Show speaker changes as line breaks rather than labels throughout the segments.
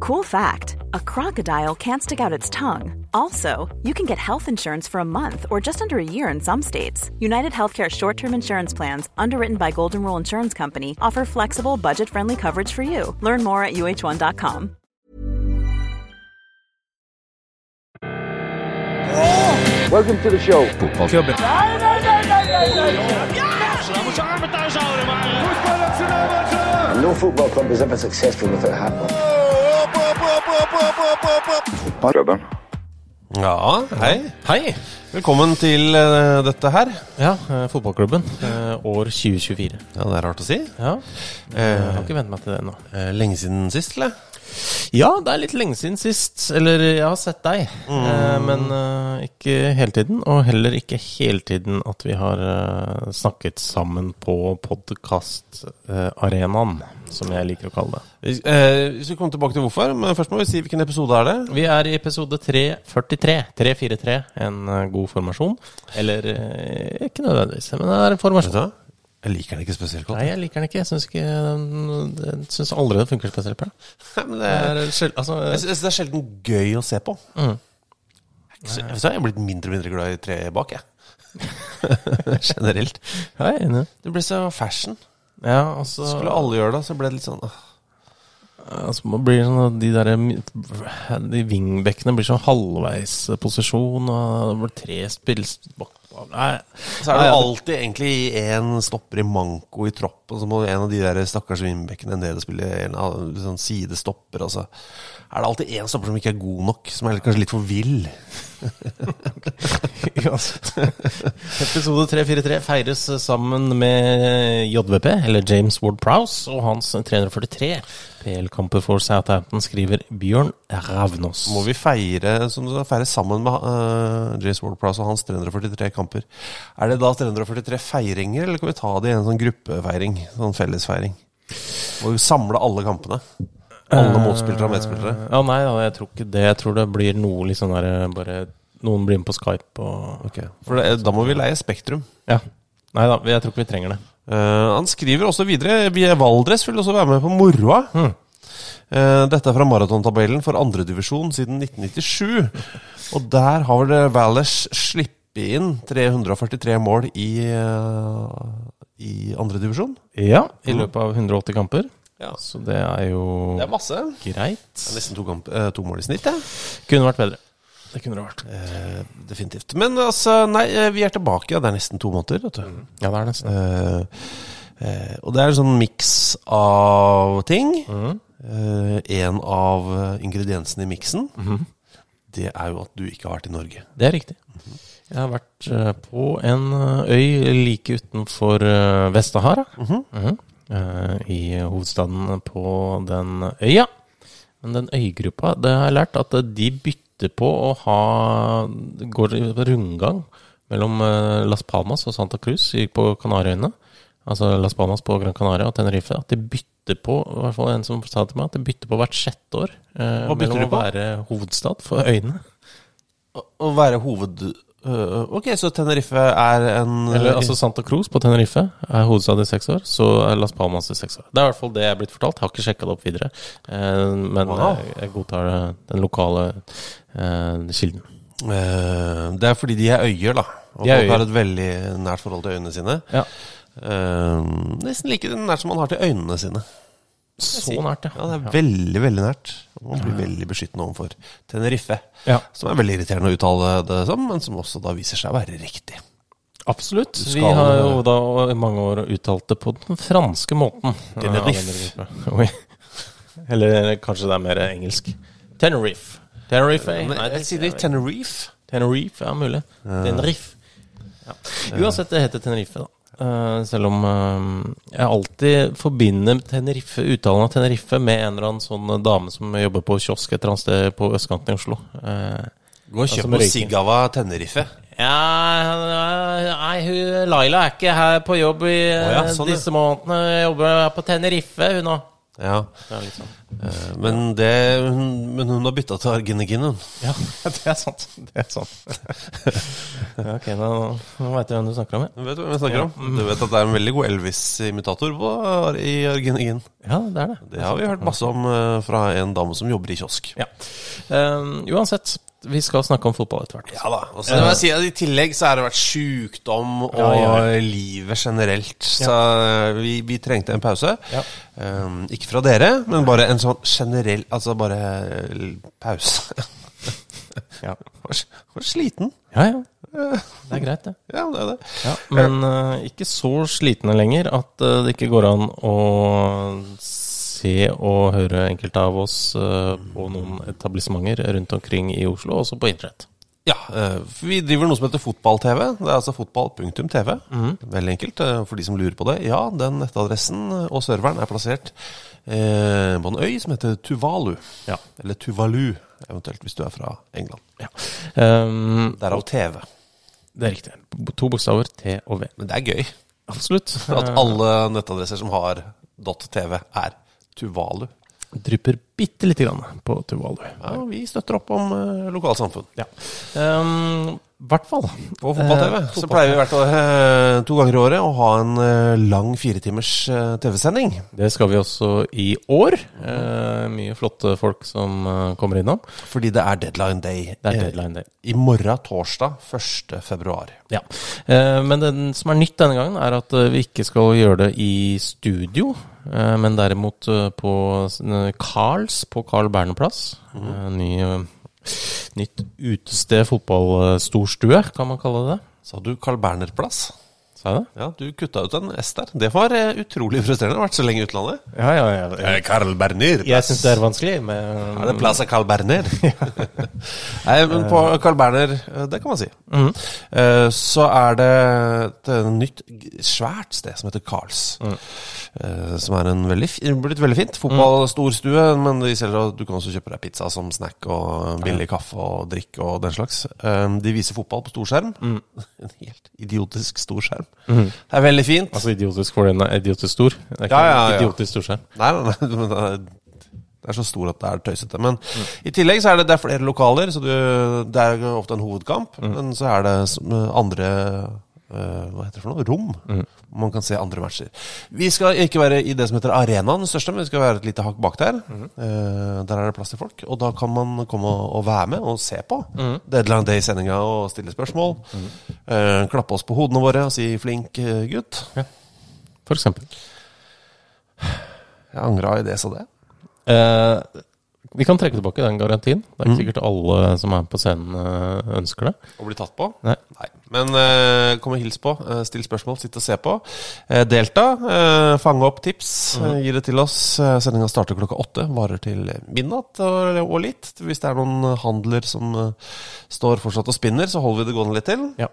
Cool fact a crocodile can't stick out its tongue. Also, you can get health insurance for a month or just under a year in some states. United Healthcare short term insurance plans, underwritten by Golden Rule Insurance Company, offer flexible, budget friendly coverage for you. Learn more at uh1.com.
Welcome to the show.
Fotballklubben.
No football club is ever successful without Hartwell.
Klubben.
Ja, hei.
Hei!
Velkommen til uh, dette her.
Ja, uh, fotballklubben. Uh, år 2024.
Ja, Det er rart å si.
Ja, jeg har ikke vent meg til det ennå.
Lenge siden sist, eller?
Ja, det er litt lenge siden sist. Eller jeg har sett deg, eh, men ikke hele tiden. Og heller ikke hele tiden at vi har snakket sammen på podkastarenaen, som jeg liker å kalle det.
Vi, eh, vi skal komme tilbake til hvorfor, men først må vi si hvilken episode er det.
Vi er i episode 343. 343, en eh, god formasjon. Eller eh, ikke nødvendigvis, men det er en formasjon.
Jeg liker den ikke spesielt godt.
Nei, jeg liker den ikke. Jeg syns ikke den- Jeg syns aldri den funker spesielt bra.
Nei, men det er,
sjel, altså,
jeg synes det er sjelden gøy å se på.
Mm.
Jeg, hva, jeg er blitt mindre og mindre glad i tre bak, jeg. Generelt.
jeg er enig.
Det blir så fashion.
Ja, altså
Skulle alle gjøre det, så ble det litt sånn.
Altså, man blir sånn at De der De wingbackene blir sånn halvveisposisjon, og det blir tre spill Nei.
Så er det jo alltid egentlig en stopper i manko i tropp, og så må en av de der stakkars wingbackene en del spille en sånn sidestopper, Altså. er det alltid én stopper som ikke er god nok, som er kanskje litt for vill.
Episode 343 feires sammen med JVP, eller James Ward Prowse, og hans 343 PL-kamper for Southampton, skriver Bjørn Ravnås.
Må vi feire feire sammen med uh, James Ward-Prowse og hans 343 kamper. Er det da 343 feiringer, eller kan vi ta det i en sånn gruppefeiring? Sånn fellesfeiring? Må vi samle alle kampene? Alle motspillere og medspillere?
Ja, nei jeg tror ikke det. Jeg tror det blir noe sånn der Bare noen blir med på Skype og
okay. For det, da må vi leie Spektrum.
Ja. Nei da, jeg tror ikke vi trenger det.
Uh, han skriver også videre Via Valdres vil også være med på moroa.
Mm.
Eh, dette er fra maratontabellen for andredivisjon siden 1997. Og der har vel Valers sluppet inn 343 mål i, i andredivisjon.
Ja, i løpet av 180 kamper.
Ja.
Så det er jo
Det er masse.
greit.
Det er nesten to, kamp, eh, to mål i snitt, ja.
Kunne vært bedre. Det kunne det vært.
Eh, definitivt. Men altså, nei, eh, vi er tilbake. Ja, det er nesten to måneder, vet du.
Ja, det er nesten
Eh, eh, og det er en sånn miks av ting.
Mm.
Eh, en av ingrediensene i miksen, det er jo at du ikke har vært i Norge.
Det er riktig. Jeg har vært eh, på en eh, øy like utenfor eh, Vest-Sahara. Mhm. Eh, I hovedstaden på den øya. Men den øygruppa, det har jeg lært at de bytter på å ha går rundgang mellom Las Palmas og Santa Cruz på Kanariøyene. Altså Las Palmas på Gran Canaria og Tenerife. At de bytter på, i hvert fall en som sa til meg, at de bytter på hvert sjette år.
Hva bytter
mellom
de på?
å være hovedstad for øyene.
Å være hoved... øh, ok, så Tenerife er en
Eller altså Santa Cruz på Tenerife er hovedstad i seks år. Så er Las Palmas i seks år. Det er i hvert fall det jeg er blitt fortalt. Jeg har ikke sjekka det opp videre. Uh, men
Wow.
jeg, jeg godtar eh, den lokale uh, kilden.
Eh, Det er fordi de er øyer, da. Og folk har et veldig nært forhold til øynene sine.
Ja.
Eh, nesten like nært som man har til øynene sine.
Så nært,
Ja, ja. det er veldig, veldig nært. Man blir veldig beskyttende overfor Tenerife.
Ja.
Som er veldig irriterende å uttale det som, men som også da viser seg å være riktig.
Absolutt.
Skal...
Vi har jo da i mange år uttalt det på den franske måten.
Tenerife.
Ja, Eller kanskje det er mer engelsk. Tenerife. Tenerife.
Men
Nei,
jeg sier det Tenerife.
Tenerife, ja, mulig. Tenerife. Ja. Uansett, det heter Tenerife, da. Eh, selv om uh, jeg alltid forbinder Tenerife, uttalen av Tenerife med en eller annen sånn dame som jobber på kiosk et eller annet sted på østkanten i Oslo. Uh,
Gå og
Altså
kjøp noe. Sigava Tenerife.
ja, nei, hun Laila er ikke her på jobb i
ja,
eh,
sånn,
disse månedene. Jobber på Tenerife, hun òg.
Ja,
Ja, liksom.
Eh, men, det, hun, men hun har bytta til arginegin, hun.
ja, det er sant. Det er sant. ja, ok, nå, nå veit jeg hvem du snakker om. ja.
Du vet hvem jeg snakker om? Du vet at det er en veldig god Elvis-imitator i arginegin?
Ja, det er det.
Det har vi hørt masse om eh, fra en dame som jobber i kiosk.
Ja. Um, uansett, vi skal snakke om fotball etter hvert.
Ja da. Og så må jeg si at I tillegg så har det vært sjukdom og
Ja, ja,
livet generelt. Så eh, vi, vi trengte en pause.
Ja.
Um, ikke fra dere, men bare en sånn generell Altså bare eh, pause.
Ja.
Var, sliten.
Ja, ja. Det er greit, det.
Ja, det er det.
Ja, men uh, ikke så slitne lenger at uh, det ikke går an å se og høre enkelte av oss uh, på noen etablissementer rundt omkring i Oslo, også på internett.
Ja, eh, vi driver noe som heter fotball-TV. Det er altså fotball.tv. Veldig enkelt eh, for de som lurer på det. Ja, den nettadressen og serveren er plassert eh, på en øy som heter Tuvalu.
Ja.
Eller Tuvalu, eventuelt hvis du er fra England.
Um,
Derav TV.
det er riktig. To bokstaver, T og V.
Men det er gøy
Absolutt.
at alle nettadresser som har .tv, er Tuvalu.
Drypper bitte lite grann på Tuvalu.
Ja, vi støtter opp om uh, lokalsamfunn.
Ja. Um, hvert fall.
På fotball-TV
Eh,
så pleier vi hvert år, eh, to ganger i året å ha en eh, lang firetimers eh, TV-sending.
Det skal vi også i år. Eh, mye flotte folk som kommer innom.
Fordi det er deadline day.
Det er deadline day.
I morgen, torsdag 1. februar.
Ja. Eh, men det som er nytt denne gangen, er at vi ikke skal gjøre det i studio, men derimot på eh, Carls på Carl Berner-plass. Mm. ny, nytt utested, fotballstorstue, kan man kalle det.
Sa du Carl Berner-plass?
Sa jeg det?
Ja, du kutta ut en S der. Det var eh, utrolig frustrerende. Har vært så lenge i utlandet.
Ja, ja, ja.
Carl Berner.
Jeg syns det er vanskelig med
Er det plass av Carl Berner? Nei, men på Carl Berner, eh, det kan man si. Eh, Så er det et eh, nytt, svært sted som heter Carls. Eh, Som er en veldig, fi- blitt veldig fint. Fotballstorstue, men de selger, du kan også kjøpe deg pizza som snack og billig kaffe og drikk og den slags. Eh, De viser fotball på storskjerm. En helt idiotisk storskjerm. Det er veldig fint.
Altså idiotisk for den er idiotisk stor. Det er ikke
Ja, ja, ja.
idiotisk storskjerm.
Nei, nei, men det er- så stor at det er tøysete. Men i tillegg så er det, det er flere lokaler, så du, det er ofte en hovedkamp. Men så er det andre Hva heter det for noe? Rom. Mm. Man kan se andre matcher. Vi skal ikke være i det som heter arenaen, den største, men vi skal være et lite hakk bak der. Eh, der er det plass til folk. Og da kan man komme og, og være med og se på Deadline Day-sendinga og stille spørsmål. Eh, klappe oss på hodene våre og si 'flink gutt'. gutt'.
For eksempel.
Jeg angra i det, så det.
Eh, vi kan trekke tilbake den garantien. Det er
Mm.
ikke sikkert alle som er på scenen, eh, ønsker det.
Å bli tatt på?
Nei.
Men eh, kom og hils på. eh, still spørsmål, sitt og se på. Eh, delta. Eh, fange opp tips.
Mhm.
gi det til oss. Eh, Sendinga starter klokka åtte. Varer til midnatt og, litt. Hvis det er noen handler som står fortsatt og spinner, så holder vi det gående litt til.
Ja.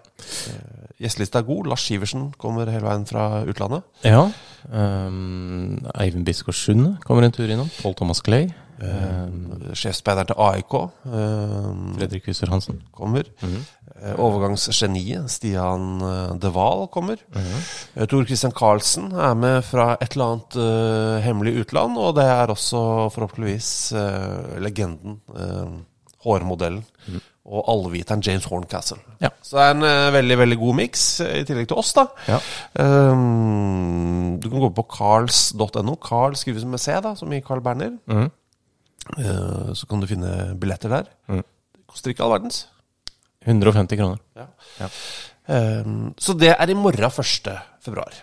Gjestelista er god. Lars Sivertsen kommer hele veien fra utlandet.
ja. Um, Eivind Biskår Sunde kommer en tur innom. Pål Thomas Clay. Um,
Sjefsspeideren til AIK eh,
Fredrik Husser Hansen.
kommer.
Mhm.
Eh, Overgangsgeniet Stian eh, De Wahl kommer.
Mhm.
Eh, Tor Christian Karlsen er med fra et eller annet eh, hemmelig utland, og det er også forhåpentligvis eh, legenden, uh, hårmodellen, og allviteren James Horncastle.
Ja.
Så det er en eh, veldig veldig god miks, eh, i tillegg til oss, da.
Ja.
Um, du kan gå på carls.no. Carl skrives med C, da, som i Carl Berner.
Mhm.
Eh, så kan du finne billetter der.
Mm.
Det koster ikke all verdens.
150 kroner.
Um, så det er i morgen 1. februar.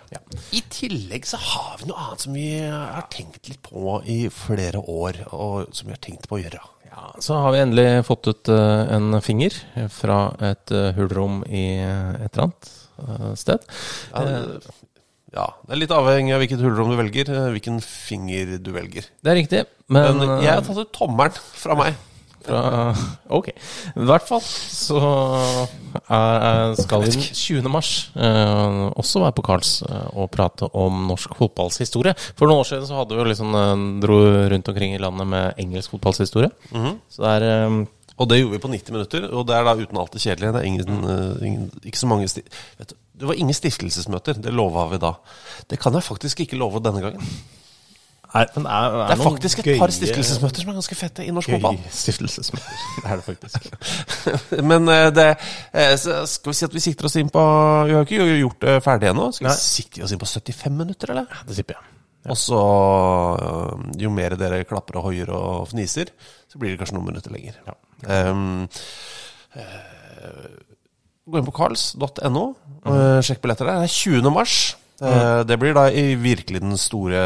I tillegg så har vi noe annet som vi har tenkt litt på i flere år, og som vi har tenkt på å gjøre.
Ja, så har vi endelig fått ut uh, en finger fra et uh, hullrom i et eller annet uh, sted.
Ja, ja, det er litt avhengig av hvilket hulrom du velger, eh, hvilken finger du velger.
Det er riktig, men,
Men jeg har tatt ut tommelen fra meg.
Fra, ok. I hvert fall så er, skal vi den 20. mars eh, også være på Karls eh, og prate om norsk fotballs historie. For noen år siden så hadde vi jo liksom eh, dro rundt omkring i landet med engelsk fotballs historie. Så det er eh,
Og det gjorde vi på 90 minutter, og det er da uten alt det kjedelige. Det er ingen, eh, ingen, ikke så mange sti vet du, Det var ingen stiftelsesmøter, det lova vi da. Det kan jeg faktisk ikke love denne gangen.
Men det er,
Det er faktisk et par stiftelsesmøter som er ganske fette i norsk fotball.
Stiftelsesmøter. Det er det faktisk.
Men eh, det eh, Skal vi si at vi sikter oss inn på Vi har ikke gjort det ferdig ennå. Skal vi
Nei.
sikte oss inn på 75 minutter, eller?
Det tipper jeg.
Og så Jo mer dere klapper og hoier og fniser, så blir det kanskje noen minutter lenger. Um, eh, gå inn på carls.no. Uh, sjekk billetter der. Det er 20. mars. Eh, det blir da i virkelig den store,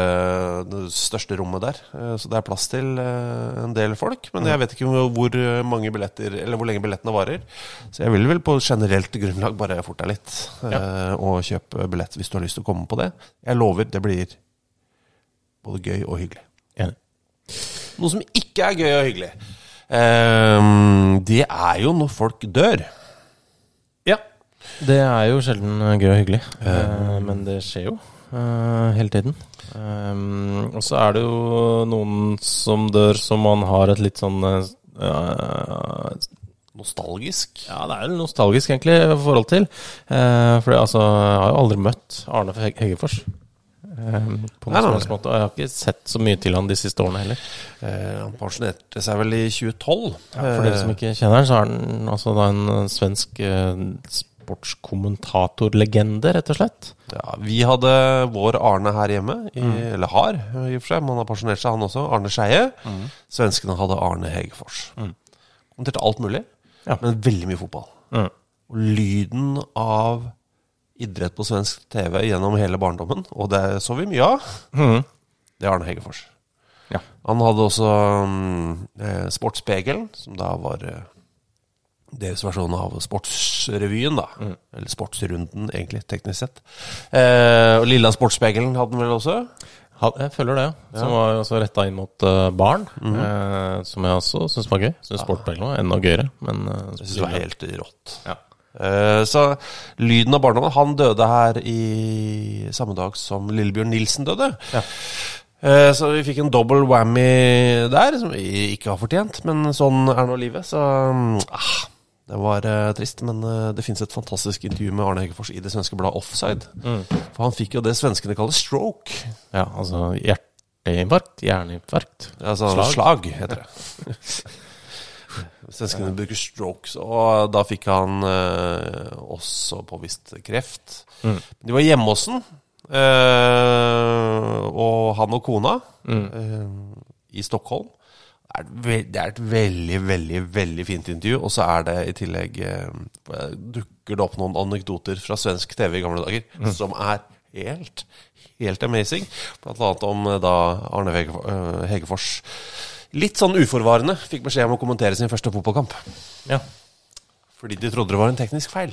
det største rommet der. Eh, så det er plass til eh, en del folk. Men jeg vet ikke hvor mange billetter Eller hvor lenge billettene varer. Så jeg vil vel på generelt grunnlag bare forte deg litt ja. og kjøpe billett hvis du har lyst til å komme på det. Jeg lover, det blir både gøy og hyggelig.
Enig.
Noe som ikke er gøy og hyggelig, det er jo når folk dør.
Ja. Det er jo sjelden eh, gøy og hyggelig, eh, men det skjer jo uh, hele tiden. Um, og så er det jo noen som dør som man har et litt sånn uh,
Nostalgisk.
Ja, det er jo nostalgisk egentlig i forhold til. For altså, jeg har jo aldri møtt Arne Heg- Heggefors. Eh, på noen
nei,
måte. Og jeg har ikke sett så mye til han de siste årene heller.
Eh, han pensjonerte seg vel i 2012.
For dere som ikke kjenner han, så er han altså da en svensk eh, sportskommentatorlegende, rett og slett.
Ja, vi hadde vår Arne her hjemme, i, eller har i og for seg, men han har pensjonert seg han også, Arne Skeie. Svenskene hadde Arne Hegefors. Kommenterte alt mulig,
Ja.
men veldig mye fotball.
Mm.
Og lyden av idrett på svensk TV gjennom hele barndommen, og det så vi mye av,
Mhm.
det er Arne Hegefors.
Ja.
Han hadde også um, eh, Sportspegelen, som da var eh, deres versjon av Sportsrevyen, da. Eller Sportsrunden, egentlig, teknisk sett. Eh, og Lilla Sportsspegelen hadde den vel også?
Jeg følger det, ja. Som var jo retta inn mot eh, barn. eh, som jeg også syns var gøy. Syns sportspeiling var enda gøyere. Men uh,
Jeg synes det var helt rått.
ja.
Eh, så lyden av barndommen Han døde her i samme dag som Lillebjørn Nilsen døde.
Ja.
Eh, så vi fikk en double whammy der, som vi ikke har fortjent. Men sånn er nå livet. Så mm, ah, det var uh, trist. Men uh, det fins et fantastisk intervju med Arne Hegerfors i det svenske bladet Offside. For han fikk jo det svenskene kaller stroke.
ja, altså hjerteinfarkt. Hjerneinfarkt.
Altså
Slag.
slag, heter det. Svenskene bruker strokes, og da fikk han uh, også påvist kreft.
Mm.
De var hjemme hos han, og han og kona,
Mm.
i Stockholm. Det er, et veldig, veldig veldig fint intervju. Og så er det i tillegg eh, dukker det opp noen anekdoter fra svensk TV i gamle dager
Mm.
som er helt, helt amazing. Blant annet om eh, da Arne eh, Hegefors litt sånn uforvarende fikk beskjed om å kommentere sin første fotballkamp.
Ja.
Fordi de trodde det var en teknisk feil.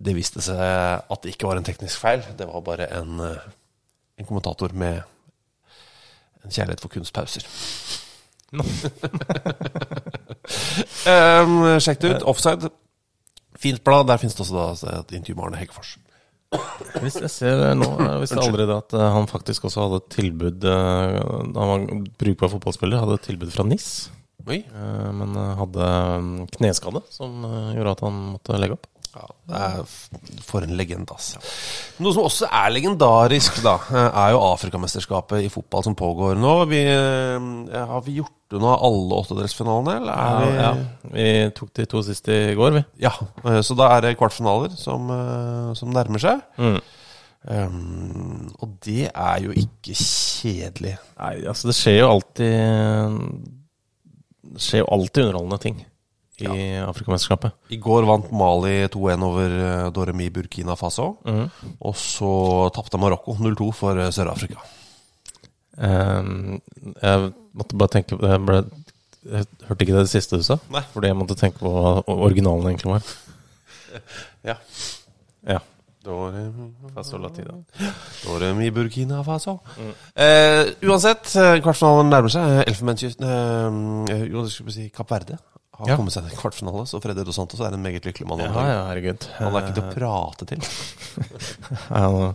Det viste seg at det ikke var en teknisk feil. Det var bare en, en kommentator med en kjærlighet for kunstpauser. Um, sjekk det ut. Offside. Fint blad. Der finnes det også da et intervju med Arne Hegefors.
Hvis jeg ser nå, jeg visste aldri det at eh, han faktisk også hadde et tilbud eh, Da han var brukbar fotballspiller, hadde et tilbud fra NIS.
Oi.
eh, Men hadde mm, kneskade som gjorde at han måtte legge opp.
Ja, det er for en legende, altså. Noe som også er legendarisk, da, er jo Afrikamesterskapet i fotball som pågår nå. Vi, har vi gjort unna alle åttedelsfinalene, eller er vi
Ja, vi tok de to siste i går, vi.
Ja, eh, så da er det kvartfinaler som, eh, som nærmer seg.
Mm.
Um, og det er jo ikke kjedelig.
Nei, altså det skjer jo alltid Det skjer jo alltid underholdende ting i Afrikamesterskapet.
I går vant Mali 2-1 over eh, Doremi Burkina Faso. Og så tapte Marokko 0-2 for Sør-Afrika.
Eh, jeg måtte bare tenke på jeg, ble, jeg hørte ikke det det siste du sa,
Nei.
fordi jeg måtte tenke på hva originalen egentlig var.
Ja.
Ja. Fasolatida.
Dorem i Burkina Faso. Eh, uansett, eh, kvartfinalen nærmer seg. Eh, Elfenbenskysten eh, eh, Jo, det skulle si Kapp Verde har
Ja.
kommet seg til kvartfinale, så Freddy Dos Santos er en meget lykkelig mann.
Ja, ja, herregud.
Han er ikke til å prate til.
Han,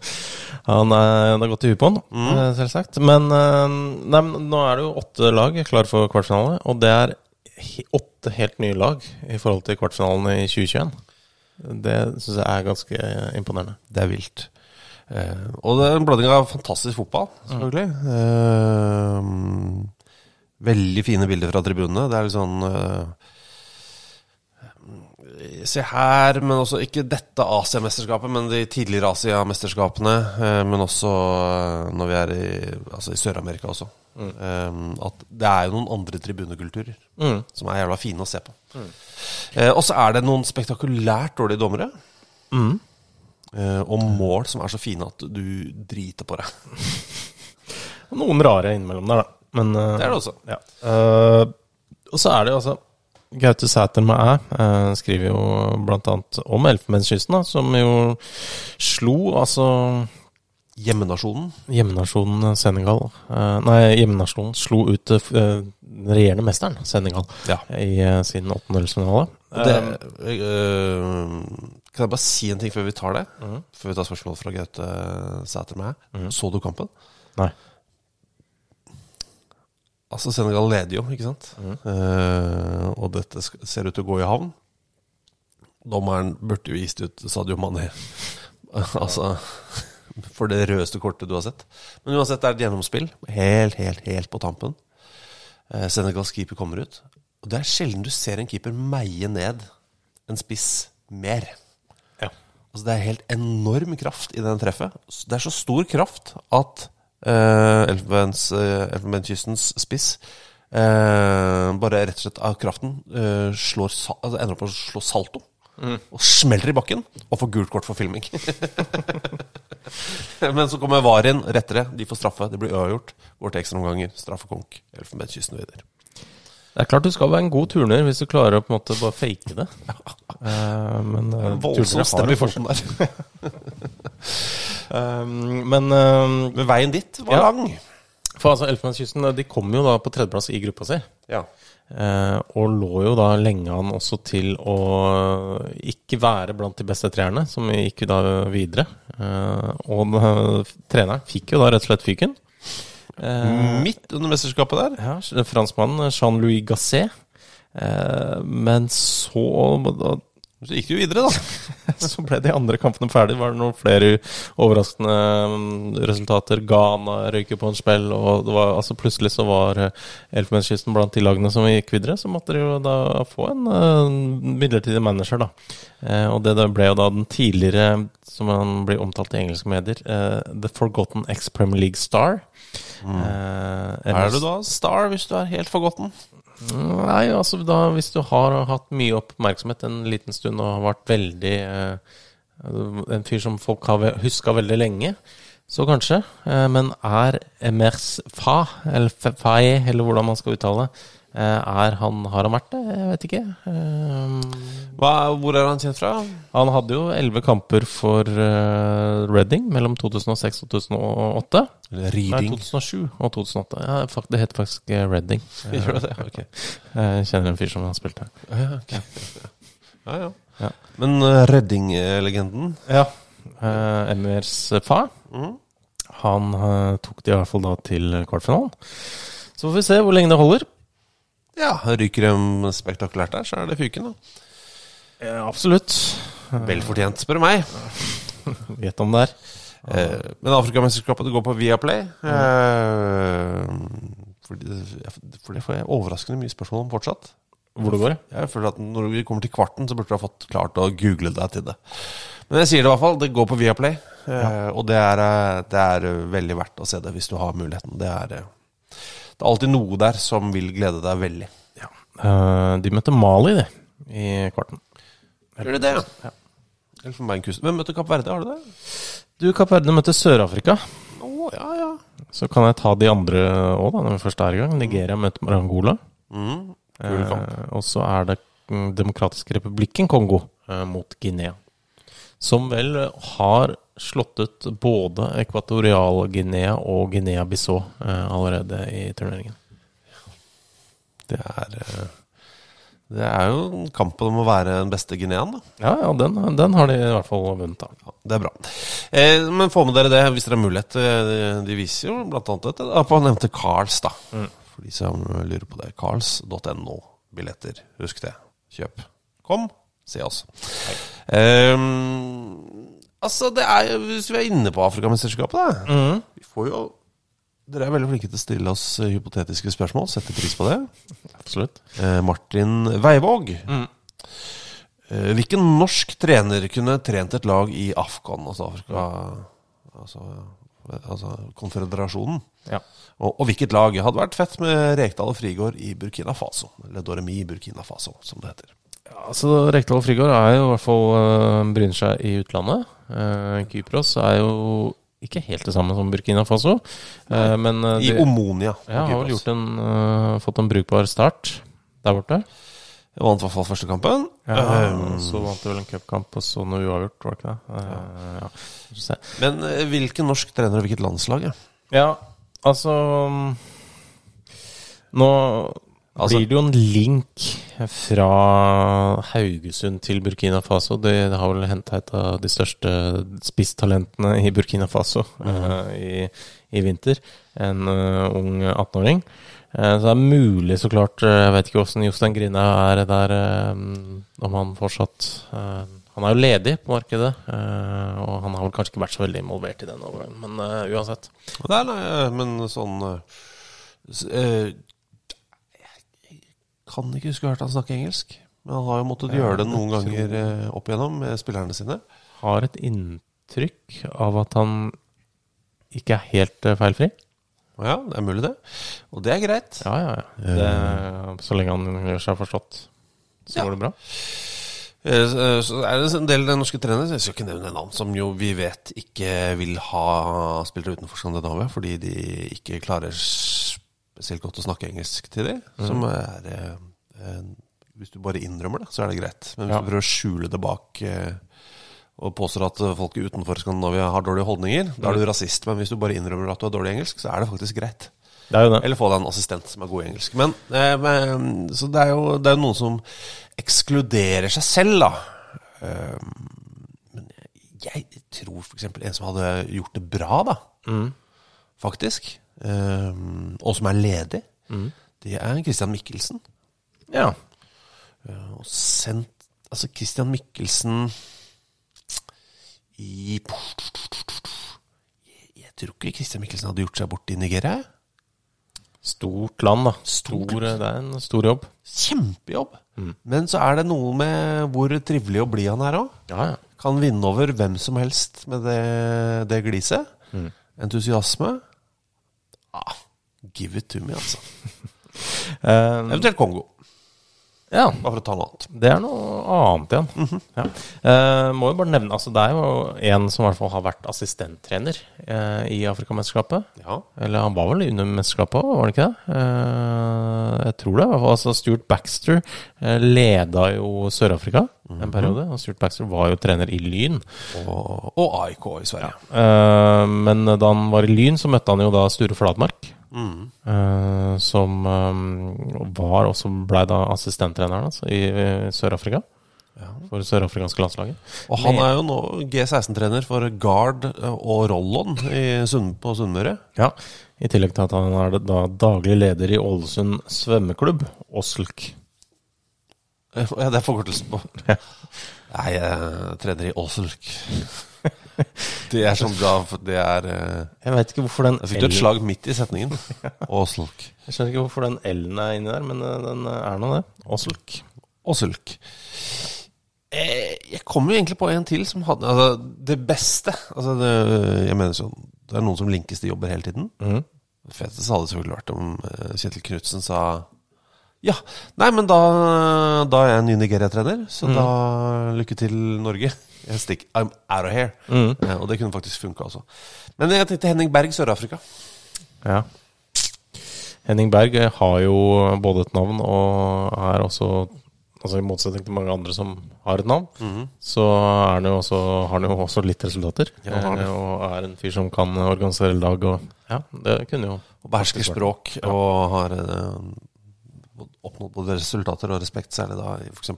han er, det har gått i huet på han, mm. selvsagt. Men, eh, nei, nå er det jo åtte lag klare for kvartfinale, og det er åtte helt nye lag i forhold til kvartfinalen i 2021. Det syns jeg er ganske eh, imponerende.
Det er vilt. Uh, og det er en blanding av fantastisk fotball, selvfølgelig. Eh, veldig fine bilder fra tribunene. Det er litt sånn eh, Se her, men også ikke dette Asiamesterskapet, men de tidligere Asiamesterskapene. Eh, men også eh, når vi er i, altså i Sør-Amerika også. Mm. at det er jo noen andre tribunekulturer
Mm.
som er jævla fine å se på. Mm. og så er det noen spektakulært dårlige dommere.
Mm.
Eh, og mål som er så fine at du driter på deg.
Noen rare innimellom der, da. Men, eh,
Det er det også.
Ja. Uh, og så er det jo altså Gaute Sæter med æ eh, skriver jo annet om Elfenbenskysten, som jo slo altså
Hjemmenasjonen.
hjemmenasjonen Senegal eh, Nei, hjemmenasjonen slo ut eh, den regjerende mesteren, Senegal,
Ja.
i sin
åttendedelsfinale. Kan jeg bare si en ting før vi tar det? Før vi tar spørsmål fra Gaute Sæter med her. Så du kampen?
Nei.
Altså, Senegal leder jo, ikke sant? Eh, og dette ser ut til å gå i havn. Dommeren burde jo vist ut Sadio Mané. altså For det rødeste kortet du har sett. Men uansett, det er et gjennomspill. Helt, helt, helt på tampen. Uh, Senegals keeper kommer ut. Og det er sjelden du ser en keeper meie ned en spiss mer.
Ja.
Altså Det er helt enorm kraft i den treffet. Det er så stor kraft at uh, Elfenbens, Elfenbenskystens spiss eh, bare rett og slett av kraften eh, slår, altså ender opp med å slå salto. Og smeller i bakken og får gult kort for filming. Men så kommer VAR inn, rettere. De får straffe. Det blir uavgjort. Går til ekstraomganger. Straffekonk. Elfenbenskysten videre.
Det er klart du skal være en god turner hvis du klarer å på en måte bare fake det. Uh, men uh,
Voldsom stemme i foten der.
Um, men
Men veien dit var
Ja.
lang.
For altså, Elfenbenskysten de kom jo da på tredjeplass i gruppa si.
Ja.
Uh, og lå jo da lenge an også til å ikke være blant de beste treerne, som gikk da videre. Og treneren fikk jo da rett og slett fyken. Eh,
Midt under mesterskapet der.
ja, franskmannen Jean-Louis Gasset. Eh, men så da,
Så gikk det jo videre, da.
så ble de andre kampene ferdig. Var det noen flere overraskende mm, resultater? Ghana røyker på en spill, og det var, altså plutselig så var eh, Elfenbenskysten blant de lagene som gikk videre. Så måtte de jo da få en eh, midlertidig manager, da. Eh, og det ble jo da den tidligere, som han blir omtalt i engelske medier, eh, The Forgotten Ex-Premier League Star. Eh,
Er du da star hvis du er helt forgotten?
Nei, altså da hvis du har hatt mye oppmerksomhet en liten stund og har vært veldig eh, En fyr som folk har huska veldig lenge, så kanskje. Eh, men er Emers Fa, eller fae, eller hvordan man skal uttale det, han, har han vært det? Jeg vet ikke. Eh,
Hva, hvor er han kjent fra?
han hadde jo elleve kamper for eh, Reading mellom 2006 og 2008. Nei, 2007 og 2008. Ja, fakt- det heter faktisk eh, Reading.
Gjør det? Ok.
Jeg kjenner en fyr som har spilt her.
Ja, okay. ja, ja.
Ja.
Men uh, Redding-legenden
Ja. Uh, Emirs far, han eh, tok de i hvert fall da til kvartfinalen. Så får vi se hvor lenge det holder.
Ja, ryker de spektakulært der, så er det fyken, da.
Ja, absolutt.
Vel fortjent, spør du meg.
Vet om det er.
Eh, men Afrikamesterskapet går på Viaplay. Eh, for, det- for det får jeg overraskende mye spørsmål om fortsatt.
Hvor det går, ja.
Jeg føler at Når vi kommer til kvarten, så burde du ha fått klart å google deg til det. Men jeg sier det i hvert fall. Det går på Viaplay. eh, Og det er, eh, det er eh, veldig verdt å se det hvis du har muligheten. Det er, eh, det er alltid noe der som vil glede deg veldig.
Eh, de møtte Mali, de, i kvarten.
Gjør de det? Ja. Elfenbeinkysten. Hvem møtte Kapp Verde? Har du det?
Du, Kapp Verde møtte Sør-Afrika.
Å, ja, ja.
Så kan jeg ta de andre òg, da, når vi først er i gang. Nigeria møter Marangola.
Mm.
Eh, og så er det mm, Demokratiske republikken Kongo eh, mot Guinea. som vel har slått ut både Ekvatorial-Guinea og Guinea-Bissau eh, allerede i turneringen.
Det er eh, Det er jo kampen om å være den beste guineaen, da.
Ja, ja, den, den har de i hvert fall vunnet, da.
Ja, det er bra. Eh, men få med dere det hvis dere har mulighet. De, De viser jo annet dette da, på nevnte Carls, da. For de som lurer på det. Carls.no. Billetter. Husk det. Kjøp. Kom, se oss. Eh, altså, det er jo Hvis vi er inne på Afrikamesterskapet, da. Vi får jo Dere er veldig flinke til å stille oss eh, hypotetiske spørsmål. Setter pris på det.
Absolutt.
Eh, Martin Veivåg. Eh, hvilken norsk trener kunne trent et lag i Afghan, altså Afrika Altså, altså konføderasjonen?
Ja.
Og, og hvilket lag? Hadde vært fett med Rekdal og Frigård i Burkina Faso. Eller Doremi i Burkina Faso, som det heter.
Ja, altså Rekdal og Frigård er jo i hvert fall uh, bryner seg i utlandet. Eh, Kypros er jo ikke helt det samme som Burkina Faso, eh, men eh,
I
de-
Omonia.
ja, har vel gjort en, fått en brukbar start der borte.
Vant i hvert fall første kampen.
Ja,
um,
så vant du vel en cupkamp, og så noe uavgjort, var det ikke det? Eh, ja.
Men hvilken norsk trener og hvilket landslag? Ja?
Ja, altså mm, Nå
Altså-
blir det jo en link fra Haugesund til Burkina Faso. Det, har vel henta et av de største spisstalentene i Burkina Faso eh, i, i vinter. En uh, ung 18-åring. Uh, så det er mulig, så klart eh, Jeg vet ikke åssen Jostein Grine er der, eh, om han fortsatt eh, Han er jo ledig på markedet, eh, og han har vel kanskje ikke vært så veldig involvert i den overgangen, men eh, uansett.
Nei, nei, eh, men sånn eh, eh, kan ikke huske å ha hørt han snakke engelsk. Men han har jo måttet gjøre det noen ganger eh, opp igjennom med spillerne sine.
har et inntrykk av at han ikke er helt eh, feilfri.
Ja, det er mulig, det. Og det er greit.
Ja, ja, ja. Det, så lenge han gjør seg forstått, så
Ja.
går det bra.
Eh, Så så er det en del av norske trenere, jeg skal ikke nevne navn, som jo vi vet ikke vil ha spillere utenfor Skandinavia fordi de ikke klarer spesielt godt å snakke engelsk til dem. Som er eh, Hvis du bare innrømmer det, så er det greit. Men hvis
Ja.
du prøver å skjule det bak eh, og påstår at folk utenfor Skandinavia har dårlige holdninger, da er du rasist. Men hvis du bare innrømmer at du har dårlig engelsk, så er det faktisk greit.
Det det.
Eller få deg en assistent som er god i engelsk. Men, eh, men Så det er jo det er noen som ekskluderer seg selv, da. Eh, men jeg tror f.eks. en som hadde gjort det bra, da. Faktisk. Eh, og som er ledig. Det er Christian Mikkelsen.
Ja.
Og sendt Altså, Christian Mikkelsen i jeg, tror ikke Christian Mikkelsen hadde gjort seg bort i Nigeria.
Stort land, da. Stor, det er en stor jobb.
Kjempejobb. Men så er det noe med hvor trivelig og blid han er òg.
Ja, ja.
Kan vinne over hvem som helst med det, det gliset. Entusiasme. Ah, give it to me, altså.
um,
Eventuelt Kongo,
ja.
bare for å ta noe annet.
Det er noe annet igjen. ja. eh, må jo bare nevne altså Det er jo en som i hvert fall har vært assistenttrener eh, i Afrikamesterskapet.
Ja.
Eller han var vel under mesterskapet òg, var det ikke det? Eh, jeg tror det. i hvert fall. Altså Stuart Baxter eh, leda jo Sør-Afrika en periode. Og Stuart Baxter var jo trener i Lyn.
Og, og AIK i Sverige.
Eh, men da han var i Lyn, så møtte han jo da Sture Fladmark. Eh, som um, var også blei da assistenttreneren altså, i i Sør-Afrika. For sørafrikanske landslaget.
Og han er jo nå G16-trener for Gard og Rollon i Sund, på Sunnmøre.
Ja, I tillegg til at han er da daglig leder i Ålesund svømmeklubb, Åslk.
Eh, Ja, det er forkortelsen på Nei, jeg trener i Åselk. Det er sånn bra Det er eh,
Jeg vet ikke hvorfor den
Jeg fikk du et slag midt i setningen. Åsulk.
Jeg skjønner ikke hvorfor den L-en er inni der, men eh, den er nå det. Åsulk.
Åsulk. Eh, jeg kom jo egentlig på en til som hadde altså, Det beste altså det, Jeg mener sånn Det er noen som linkes til jobber hele tiden. Det feteste hadde selvfølgelig vært om eh, Kjetil Knutsen sa Ja, nei, men da, da er jeg ny Nigeria-trener, så da lykke til, Norge. Jeg stikker, I'm out of here. Eh, og det kunne faktisk funka også. Men jeg tenkte Henning Berg, Sør-Afrika.
Ja. Henning Berg har jo både et navn og er også altså i motsetning til mange andre som har et navn, så er han jo også, har han jo også litt resultater.
Ja, han.
Eh, og er en fyr som kan organisere lag og Ja, det kunne jo
Og behersker språk og har eh, oppnådd både resultater og respekt, særlig da i f.eks.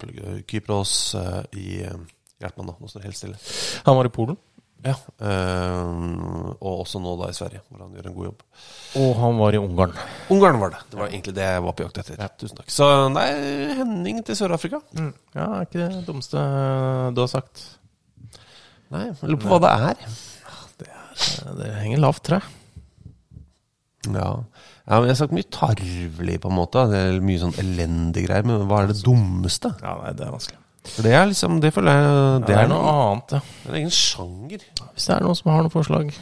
Kypros, eh, i eh, Hjelp meg nå, nå står det helt stille.
Han var i Polen,
Ja. Uh, og også nå da i Sverige, hvor han gjør en god jobb.
og han var i Ungarn.
Ungarn var det. Det var egentlig det jeg var på jakt etter. Tusen takk. Så nei, Henning til Sør-Afrika.
Ja, er ikke det dummeste du har sagt.
Nei, jeg lurer på hva det er.
Eh, Det henger lavt, tror jeg.
Ja. ja, men Jeg har sagt mye tarvelig, på en måte. Det er mye sånn elendig greier. Men hva er det dummeste?
Ja, nei, det er vanskelig.
For det er liksom, det føler jeg
Det,
Det
er
er
noe annet, ja.
Det er en egen sjanger.
Hvis det er noen som har noen forslag.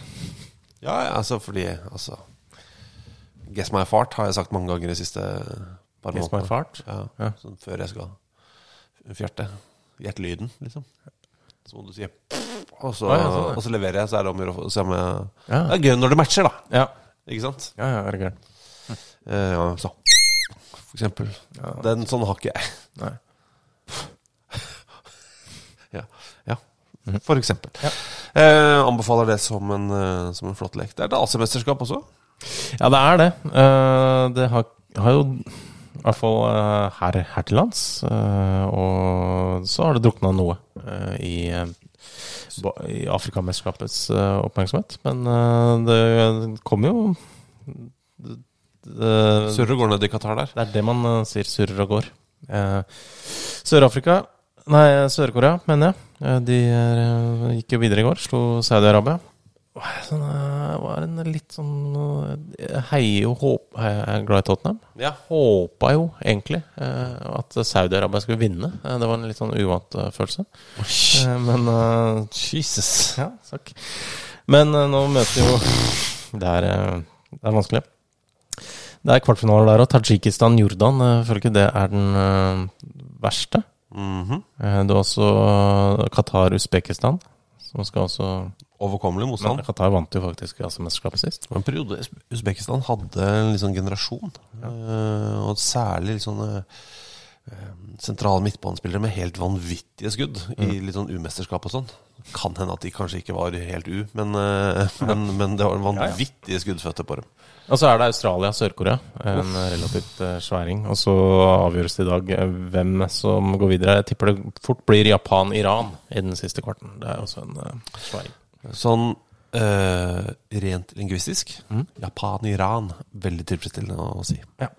Ja, ja, altså fordi altså, Guess my fart har jeg sagt mange ganger de siste par
Guess my fart?
Ja,
Ja.
Sånn før jeg skal fjerte. Gjett-lyden, liksom. Så må du si og så,
ja, sånn, ja.
og så leverer jeg, så er det om å gjøre å se om jeg
Ja.
Det er gøy når det matcher, da.
Ja,
Ikke sant?
ja, ja er det gærent?
Uh, ja, så. For eksempel. Den sånn har ikke jeg.
Nei.
Ja. ja. For eksempel. Eh, anbefaler det som en, eh, som en flott lek. Det er et AC-mesterskap også.
Ja, det er det. Eh, det har, har jo i hvert fall eh, her, her til lands. eh, og så har det drukna noe i, i Afrikamesterskapets oppmerksomhet. Men det kommer jo det, det,
Surrer går ned i Qatar der.
det er det man sier surrer og går. Sør-Afrika Nei, Sør-Korea, mener jeg. Eh, De eh, gikk jo videre i går. Slo Saudi-Arabia. Sånn, eh, var en litt sånn Jeg heier jo håp Jeg er glad i Tottenham.
Jeg
Håpa jo egentlig at Saudi-Arabia skulle vinne. Det var en litt sånn uvant følelse. Men uh, Jesus. Ja, takk. Men uh, nå møter jo Det er, det er vanskelig. Det er kvartfinaler der, òg. Tadsjikistan-Jordan føler ikke det er den uh, verste.
Mhm.
-hmm. det er også eh, Qatar-Usbekistan, som skal også
Overkommelig motstand.
Qatar vant jo faktisk Asiamesterskapet sist.
Det en periode Us- Usbekistan hadde en sånn generasjon. ja. og særlig eh, sentrale midtbanespillere med helt vanvittige skudd i litt sånn umesterskap og sånn. Kan hende at de kanskje ikke var helt u, men, eh, men, men det var vanvittige skuddføtter på dem.
Og så er det Australia, Sør-Korea. En relativt eh, sværing. Og så avgjøres det i dag eh, hvem som går videre. Jeg tipper det fort blir Japan-Iran i den siste kvarten. Det er også en eh, sværing.
Sånn eh, rent lingvistisk Japan-Iran. Veldig tilfredsstillende å si.
Ja.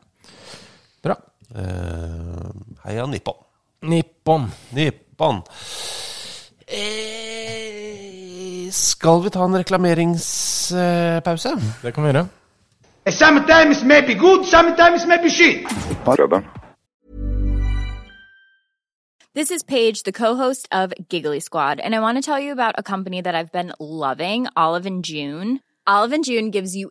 Bra.
Eh, heia Nippon.
Nippon.
Nippon. Eh, skal vi ta en reklameringspause?
Det kan vi gjøre.
Sometimes maybe good, sometimes maybe shit.
This is Paige, the co-host of Giggly Squad, and I want to tell you about a company that I've been loving, Olive and June. Olive and June gives you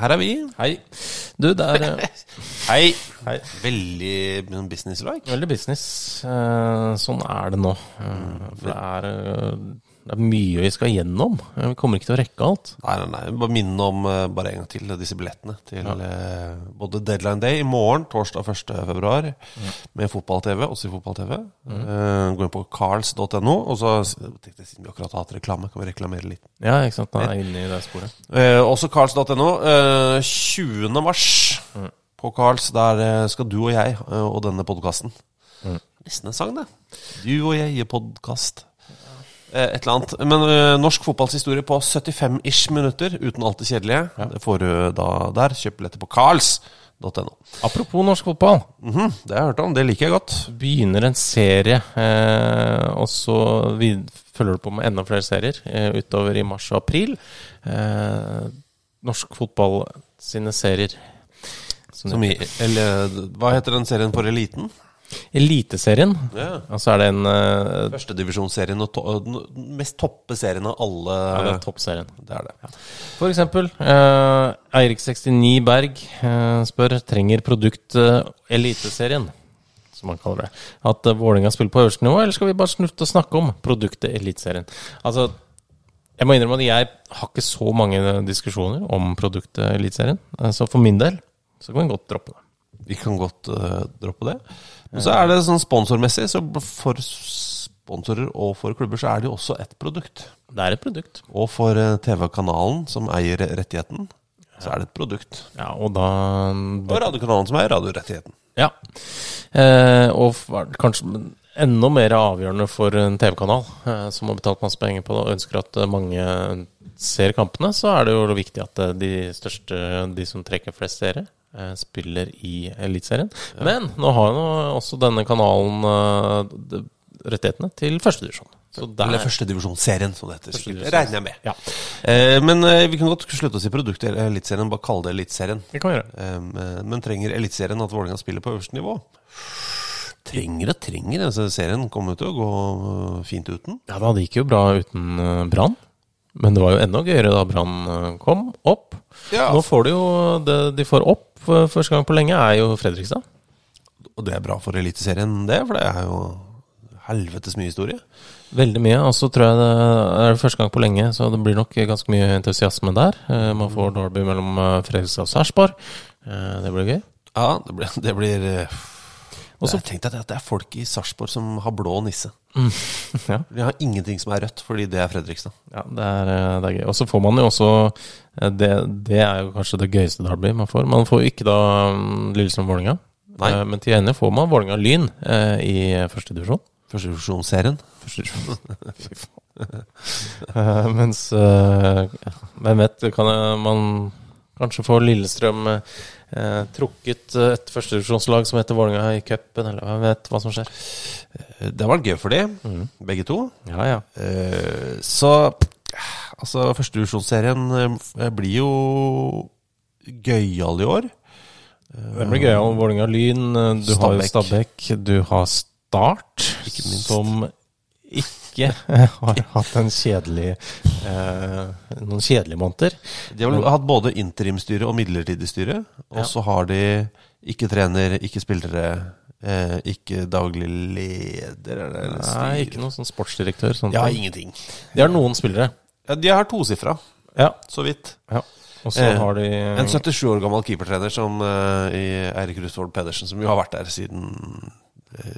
Her er vi.
Hei. Du, det er eh,
Hei.
Hei.
Veldig business-like.
veldig business. Eh, Sånn er det nå. Eh, For det er, eh, det er mye vi skal gjennom. Vi kommer ikke til å rekke alt.
Nei, nei, nei. Bare minne om eh, bare en gang til disse billettene til eh, både Deadline Day i morgen, torsdag 1. februar, med fotball-TV, også i fotball-TV. Eh, gå inn på carls.no, og så tenkte jeg siden vi akkurat har hatt reklame, kan vi reklamere litt.
Ja, ikke sant. Da er jeg inne i det sporet.
Også carls.no. Eh, 20. mars på Carls. Der skal du og jeg og denne podkasten Nesten en sang, det. Du og jeg i podkast. Eh, et eller annet. Men uh, norsk fotballhistorie på 75-ish minutter, uten alt det kjedelige. Det får du da der. Kjøp billetter på carls.no.
Apropos norsk fotball.
Mhm, det har jeg hørt om. Det liker jeg godt.
Begynner en serie, eh, og så følger du på med enda flere serier eh, utover i mars og april. Eh, norsk fotball sine serier. Som
Som i, eller, hva heter den serien for eliten?
Eliteserien.
Ja.
Og så er det en uh,
Førstedivisjonsserien og to den mest toppe serien av alle.
ja, det er toppserien.
Det er det.
For eksempel, uh, Eirik69 Berg uh, spør trenger produkt uh, Eliteserien, som han kaller det. At uh, Vålerenga spiller på øverste nivå, eller skal vi bare slutte å snakke om produktet Eliteserien? Altså, jeg må innrømme at jeg har ikke så mange diskusjoner om produktet Eliteserien. Eh, så for min del så kan vi godt droppe det.
Vi kan godt eh, droppe det. Men så er det sånn sponsormessig, så for sponsorer og for klubber så er det jo også et produkt.
Det er et produkt.
Og for eh, TV-kanalen som eier rettigheten, så er det et produkt.
Ja, og da
Og radiokanalen som eier radiorettigheten.
Ja. Eh, og kanskje enda mer avgjørende for en TV-kanal eh, som har betalt masse penger på det og ønsker at eh, mange ser kampene, så er det jo viktig at eh, de største, de som trekker flest seere, eh, spiller i Eliteserien. Men nå har jo også denne kanalen eh, rettighetene til førstedivisjon.
Eller førstedivisjonsserien, som det heter.
Førstedivisjons-
Regner jeg med.
Ja,
Eh, men eh, vi kan godt slutte å si produkt i Eliteserien, bare kalle det Eliteserien.
det.
Eh, men trenger Eliteserien at Vålerenga spiller på øverste nivå? Trenger og trenger. Altså, serien kommer til å gå fint uten.
Ja, da, det gikk jo bra uten eh, Brann. Men det var jo enda gøyere da Brann eh, kom opp.
Ja.
Nå får de jo det de får opp for første gang på lenge, er jo Fredrikstad.
Og det er bra for Eliteserien, det, for det er jo helvetes mye historie.
Veldig mye. Og så tror jeg det er det første gang på lenge, så det blir nok ganske mye entusiasme der. Eh, Man får Derby mellom eh, Fredrikstad og Sarpsborg. Eh, Det blir gøy.
Ja, det blir, det blir
Også,
Jeg tenkte at det er folk i Sarpsborg som har blå nisse.
Ja,
Vi har ingenting som er rødt, fordi det er Fredrikstad.
ja det, er, eh, det er gøy. Og så får man jo også eh, det, det er jo kanskje det gøyeste derby man får. Man får jo ikke da mm, Lillestrøm-Vålerenga. Eh, Men til gjengjeld får man Vålerenga-Lyn eh, i første divisjon. Første divisjon. Fy faen. uh, Mens uh, Hvem vet, kan man kanskje få Lillestrøm eh, trukket eh, et førstedivisjonslag som heter Vålerenga i cupen, eller hvem vet hva som skjer.
Det har vært gøy for de, begge to.
Ja, ja.
Eh, Så altså, førstedivisjonsserien eh, blir jo gøyal i år.
Hvem blir gøy om Vålerenga-Lyn. du Du har jo
Stabæk.
Stabæk, du har Start,
Ikke minst.
som ikke har hatt en kjedelig eh, noen kjedelige måneder.
De har vel hatt både interimstyre og midlertidig styre. Og
Ja.
så har de ikke trener, ikke spillere, eh, ikke daglig leder eller
Nei,
styre.
ikke noen sånn sportsdirektør. Sånn
Ja, ingenting.
De har noen spillere.
Ja, de har tosifra,
Ja.
så vidt.
ja. Og så
Eh,
har de
En 77 år gammel keepertrener som uh, i Eirik Rustvold Pedersen, som jo har vært der siden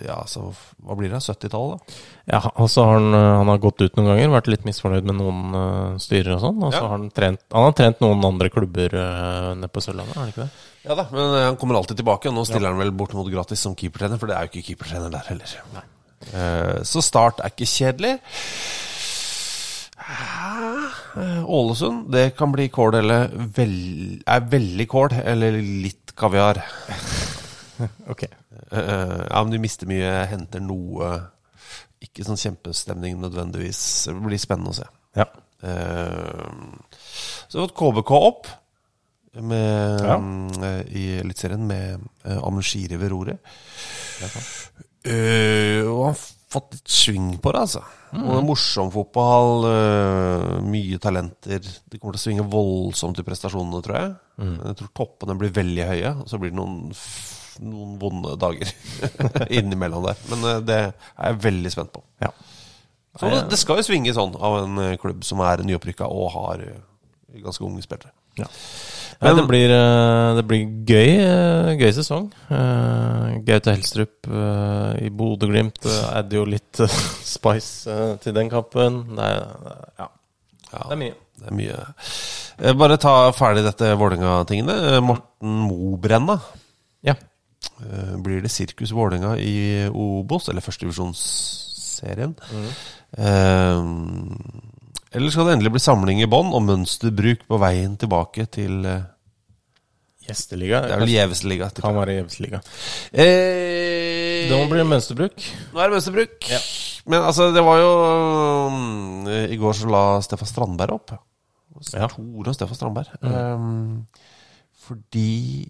Ja, så hva blir det? 70-tallet, da?
Ja, altså har han, eh, han har gått ut noen ganger, vært litt misfornøyd med noen uh, styrer og sånn. Og så
Ja.
har han trent Han har trent noen andre klubber uh, nede på Sørlandet, har han ikke det?
Ja da, men eh, han kommer alltid tilbake. og Nå stiller han vel bortimot gratis som keepertrener, for det er jo ikke keepertrener der heller. Uh, Så Start er ikke kjedelig. Eh, Ålesund, det kan bli kål eller vel, er veldig kål, eller litt kaviar.
Ok.
Eh, Ja, men de mister mye, henter noe. Ikke sånn kjempestemning nødvendigvis. Det blir spennende å se.
Ja.
Eh, Så har vi fått KBK opp med,
Ja.
eh, i Eliteserien med uh, Amushiri ved roret. Eh, og han har fått litt sving på det, altså. Og det er morsom fotball, eh, mye talenter. De kommer til å svinge voldsomt i prestasjonene, tror jeg. Jeg tror toppene blir veldig høye, og så blir det noen, noen vonde dager innimellom der. Men eh, det er jeg veldig spent på.
Ja.
Så det, det skal jo svinge sånn av en eh, klubb som er nyopprykka og har eh, ganske unge spillere.
Ja. Men, det, blir, det blir gøy, gøy sesong. Gaute Helstrup i Bodø-Glimt adder jo litt spice til den kampen. Det er, ja.
Ja,
det er mye.
Det er mye. Bare ta ferdig dette Vålerenga-tingene. Morten Mobrenna.
Ja.
Eh, Blir det Sirkus Vålerenga i Obos, eller førstedivisjonsserien? Eh, eller skal det endelig bli samling i bånn og mønsterbruk på veien tilbake til eh,
Gjesteliga.
Det er vel Gjevesliga.
Kan være Gjevesliga.
Eh,
Det må bli mønsterbruk.
Nå er det mønsterbruk. Men altså, det var jo um, I går så la Stefan Strandberg opp.
Ja.
Tore og Stefan Strandberg. Um, fordi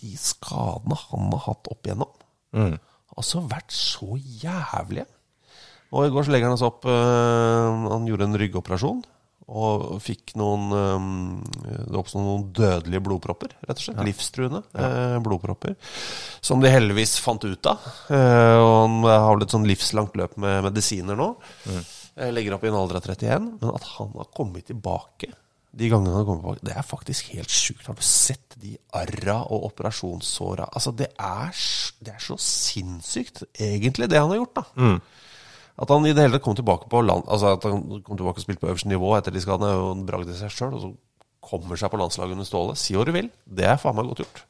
de skadene han har hatt opp igjennom,
Mm.
altså vært så jævlige. Og i går så legger han seg opp øh, Han gjorde en ryggoperasjon. Og fikk noen øh, Det oppsto noen dødelige blodpropper, rett og slett. Livstruende øh, blodpropper. Som de heldigvis fant ut av. Og han har vel et sånn livslangt løp med medisiner nå. Mm. Legger opp i en alder av 31. Men at han har kommet tilbake de gangene han kommer på det er faktisk helt sjukt. Har du sett de arra og operasjonssåra? Altså, det er, det er så sinnssykt, egentlig, det han har gjort, da. At han i det hele tatt kom tilbake på land Altså at han kom tilbake og spilte på øverste nivå etter de skadene, er jo en bragd i seg sjøl. Og så kommer seg på landslaget under Ståle. Si hva du vil. Det er faen meg godt gjort.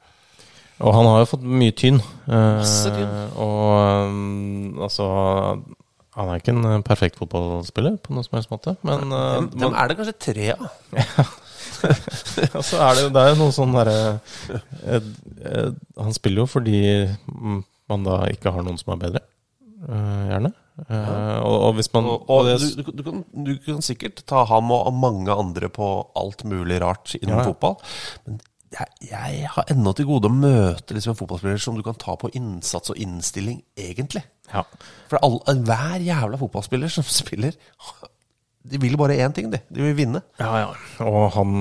Og han har jo fått mye tynn. Eh,
Masse tynn.
Og um, altså Han er ikke en eh, perfekt fotballspiller på noen som helst måte, men eh,
Dem, dem er det kanskje tre av.
Ja, så er det, det er jo noe sånn derre eh, Han spiller jo fordi man da ikke har noen som er bedre, gjerne. Eh, og, og hvis man
Og, og du, du, kan, du kan sikkert ta ham og mange andre på alt mulig rart innen
Ja, ja.
fotball. Men jeg, jeg har ennå til gode å møte liksom en fotballspiller som du kan ta på innsats og innstilling, egentlig.
ja.
For all, hver jævla fotballspiller som spiller, de vil bare én ting, de. De vil vinne.
Ja, ja. Og han,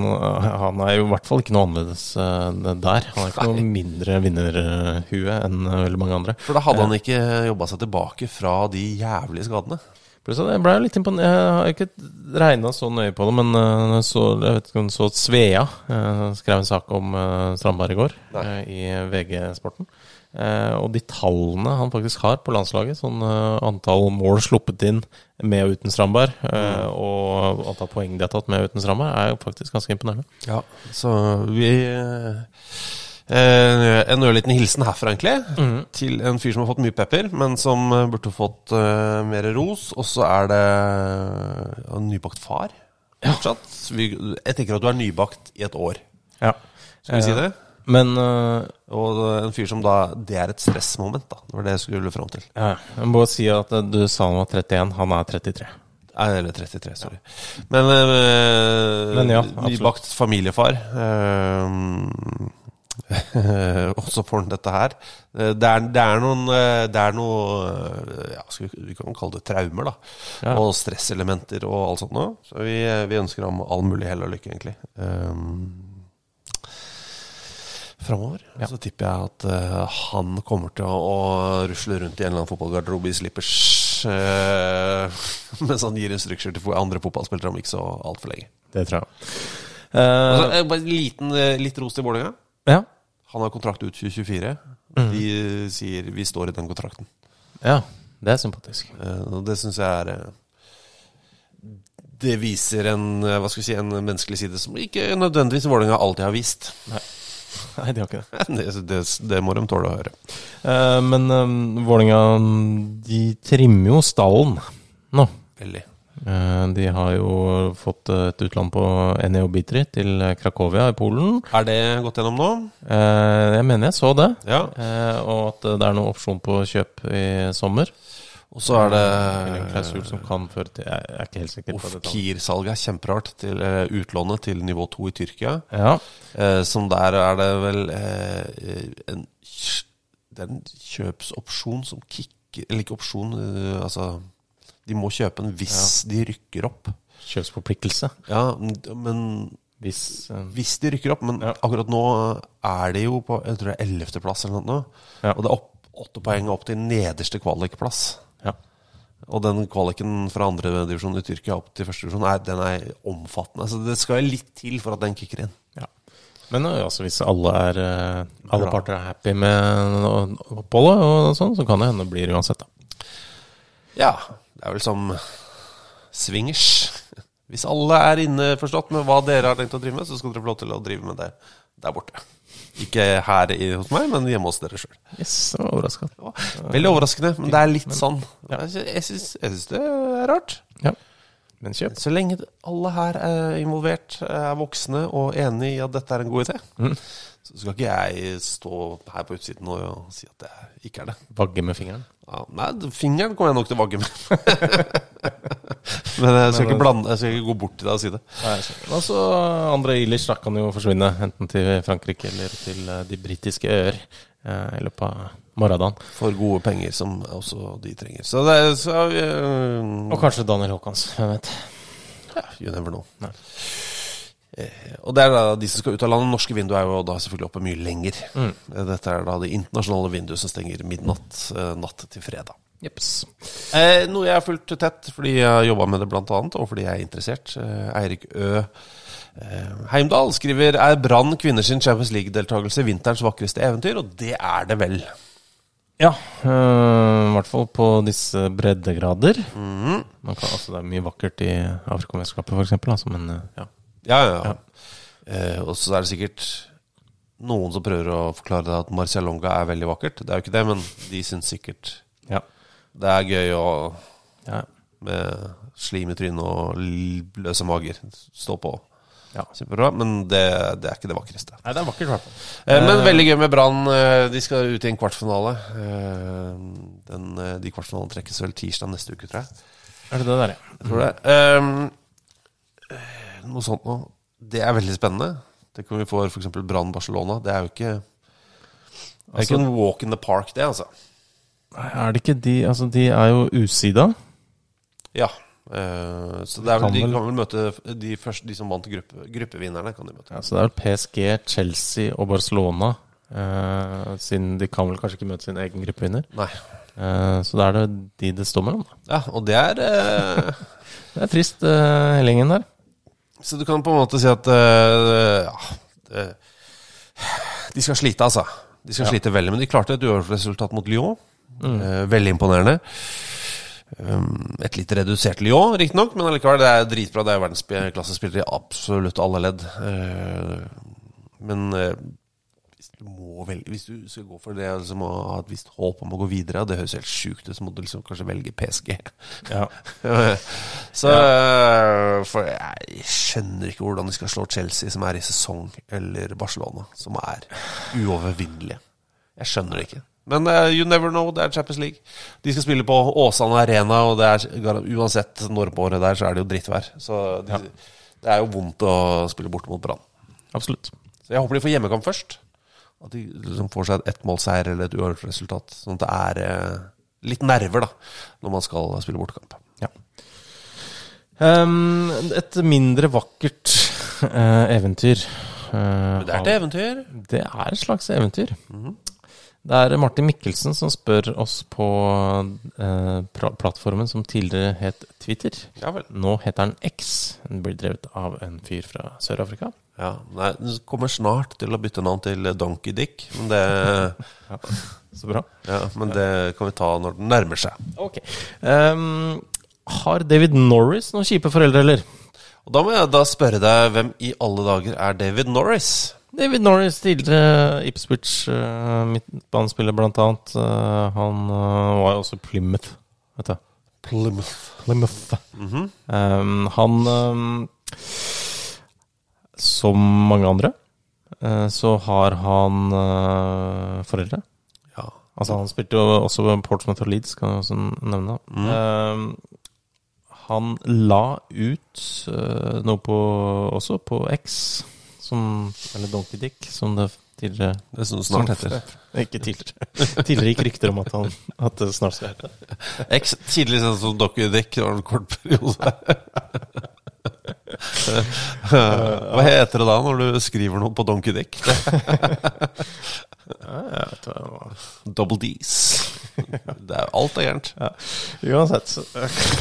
han er jo i hvert fall ikke noe annerledes eh, der. Han er ikke noe mindre vinnerhue enn eh, veldig mange andre.
For da hadde han ikke jobba seg tilbake fra de jævlige skadene.
Jeg ble litt imponert. Jeg har ikke regna så nøye på det, men eh, så, jeg vet ikke om så Svea eh, skrev en sak om eh, Strandberg i går
Nei.
i VG-sporten. Og de tallene han faktisk har på landslaget, sånn antall mål sluppet inn med og uten Strandberg, mm. og antall poeng de har tatt med og uten Strandberg, er jo faktisk ganske imponerende.
Ja, så vi En ørliten hilsen herfra, egentlig, til en fyr som har fått mye pepper, men som eh, burde fått uh, mer ros. Og så er det En nybakt far. Ja. Vi, jeg tenker at du er nybakt i et år.
Ja.
Skal vi si det?
Men uh,
Og en fyr som da Det er et stressmoment, da. Det var det jeg skulle fram til.
ja, jeg må bare si at eh, du sa han var 31, han er 33.
Nei, eller 33, sorry. Men, eh,
Men ja,
nybakt familiefar. Eh, og så får han dette her. Eh, Det er, det er noen eh, Det er noe eh, ja, vi, vi kan kalle det traumer, da.
Ja.
Og stresselementer og alt sånt noe. Så vi, vi ønsker ham all mulig hell og lykke, egentlig. Um, Framover
Ja.
så tipper jeg at uh, han kommer til å, å rusle rundt i en eller annen fotballgarderobe i slippers uh, mens han gir instruksjoner til andre fotballspillere om ikke så altfor lenge.
Det tror jeg. Uh,
Altså, bare liten, litt ros til Vålerenga.
ja.
Han har kontrakt ut 2024. De sier 'vi står i den kontrakten'.
Ja, det er sympatisk.
Eh, Og det syns jeg er eh, Det viser en eh, hva skal vi si, en menneskelig side som ikke nødvendigvis Vålerenga alltid har vist.
Nei, de har ikke det.
Det, det, det må de tåle å høre.
Eh, men um, Vålerenga de trimmer jo stallen nå.
Veldig.
Eh, de har jo fått et utlån på Eneo Bitri til Krakovia i Polen.
Er det gått gjennom nå?
Eh, jeg mener jeg så det.
Ja.
Eh, og at det er noen opsjon på kjøp i sommer.
Og så er det
en klausul som kan føre til Jeg er ikke helt sikker på det.
Ofkir-salget er kjemperart. Til eh, utlånet til nivå 2 i Tyrkia.
Ja.
Eh, som der er det vel eh, en, Det er en kjøpsopsjon som kicker Eller ikke opsjon, eh, altså De må kjøpe den hvis de rykker opp.
Kjøpsforpliktelse.
Ja, men
Hvis uh,
Hvis de rykker opp, men
Ja.
akkurat nå er de jo på jeg tror det er 11. plass eller noe.
Ja.
Og det er opp, åtte poeng opp til nederste kvalikplass.
Ja.
Og den kvaliken fra andre divisjon i Tyrkia opp til første divisjon, er, den er omfattende. Så det skal litt til for at den kicker inn.
Ja. Men altså, hvis alle, er, alle parter er happy med oppholdet, og sånn, så kan det hende det blir uansett. Da.
Ja, det er vel som swingers. Hvis alle er innforstått med hva dere har tenkt å drive med, så skal dere få lov til å drive med det der borte. Ikke her i, hos meg, men hjemme hos dere sjøl.
Yes, det var overraska.
Veldig overraskende, men det er litt sånn. Jeg syns det er rart.
Ja. Men kjøp.
Så lenge alle her er involvert, er voksne og enig i at dette er en god idé,
Mm.
så skal ikke jeg stå her på utsiden og si at det ikke er det.
Vagge med fingeren.
Ja, nei, fingeren kommer jeg nok tilbake med. Men jeg skal, ikke blande, jeg skal ikke gå bort til deg og si det.
Nei, altså, André Ilic kan jo forsvinne, enten til Frankrike eller til eh, de britiske øyer eh, i løpet av morgendagen.
For gode penger, som også de trenger. Så det så, uh,
Og kanskje Daniel Haakons, hvem vet.
ja, You never know.
Nei.
Eh, Og det er da de som skal ut av landet. Norske vinduer er jo da selvfølgelig oppe mye lenger.
Mm.
Eh, Dette er da det internasjonale vinduet som stenger midnatt eh, natt til fredag.
Jeps.
Eh, noe jeg har fulgt tett fordi jeg har jobba med det annet, og fordi jeg er interessert. Eh, Eirik Ø. Heimdal skriver Er Brann kvinners Champions League-deltakelse vinterens vakreste eventyr? Og det er det vel.
Ja, øh, i hvert fall på disse breddegrader. Man kan, altså, det er mye vakkert i Afrikamesterskapet, f.eks. Altså, men ja.
Ja, ja. ja. Eh, og så er det sikkert noen som prøver å forklare deg at Marcialonga er veldig vakkert. Det er jo ikke det, men de syns sikkert
Ja.
det er gøy å
ja.
med slim i trynet og løse mager stå på.
Ja.
Superbra. men det, det er ikke det vakreste.
Nei, det er vakkert, i hvert fall.
Eh, men veldig gøy med Brann. Eh, De skal ut i en kvartfinale. Eh, Den, eh, de kvartfinalene trekkes vel tirsdag neste uke, tror jeg.
Er det det der, ja?
Jeg tror det. Eh, noe sånt noe. Det er veldig spennende. Tenk om vi får f.eks. Brann-Barcelona. Det er jo ikke Det er
Altså-
ikke en walk in the park, det, altså.
Er det ikke de Altså, de er jo usida.
Ja. Eh, så det er vel,
Kan
de kan vel møte de, første, de som vant gruppe, gruppevinnerne. kan de møte.
Ja, så det er vel PSG, Chelsea og Barcelona. eh, siden de kan vel kanskje ikke møte sin egen gruppevinner.
Nei.
Eh, så da er det de det står mellom.
Ja, og det er eh,
Det er trist, uh, hellingen der.
Så du kan på en måte si at uh, ja, det, De skal slite, altså. De skal
Ja.
slite veldig. Men de klarte et uavgjort mot Lyon. Eh, veldig imponerende. Um, et litt redusert Lyon, riktignok, men allikevel, det er dritbra. Det er verdensklassespillere i absolutt alle ledd. Uh, men eh, du må velge Hvis du skal gå for det så må du ha et visst håp om å gå videre, det høres helt sjukt ut, så må du liksom kanskje velge PSG.
Ja.
så ja. For jeg skjønner ikke hvordan de skal slå Chelsea, som er i sesong, eller Barcelona, som er uovervinnelige. Jeg skjønner det ikke. Men uh, you never know, det er Champions League. De skal spille på Åsane Arena, og det er uansett når på året der, så er det jo drittvær. Så de,
Ja.
det er jo vondt å spille borte mot Brann.
Absolutt.
Så jeg håper de får hjemmekamp først. At de liksom får seg et ettmålseier eller et uavgjort resultat. Sånn at det er eh, litt nerver da når man skal spille bortekamp.
Ja. Um, et mindre vakkert uh, eventyr.
Uh, det er et eventyr.
Det er et slags eventyr. Det er Martin Mikkelsen som spør oss på eh, plattformen som tidligere het Twitter.
Ja vel.
Nå heter den X. Den blir drevet av en fyr fra Sør-Afrika.
Ja, nei, Den kommer snart til å bytte navn til Donkey Dick. Men det,
Ja, så bra.
ja, men det kan vi ta når den nærmer seg.
Ok. Um, har David Norris noen kjipe foreldre, eller?
Og Da må jeg da spørre deg hvem i alle dager er David Norris?
David Norris, tidligere Ipswich uh, midtbanespiller, blant annet. Uh, han uh, var jo også Plymouth, vet du.
Plymouth.
Plymouth. Ehm, han um, Som mange andre, så har han foreldre.
Ja.
Altså, han spilte jo også Portsmouth og Leeds, kan jeg også nevne. Ehm, han la ut noe på Også på X, som, eller Donkey Dick, som det tidligere
Det sånn det snart heter.
Ikke tidligere. Tidligere gikk rykter om at, han, at det snart skal hete.
X, tidlig sånn som Donkey Dick, det var en kort periode. Hva heter det da når du skriver noe på Donkey Dick? Double D's. Det er, alt er gærent.
Ja. Uansett.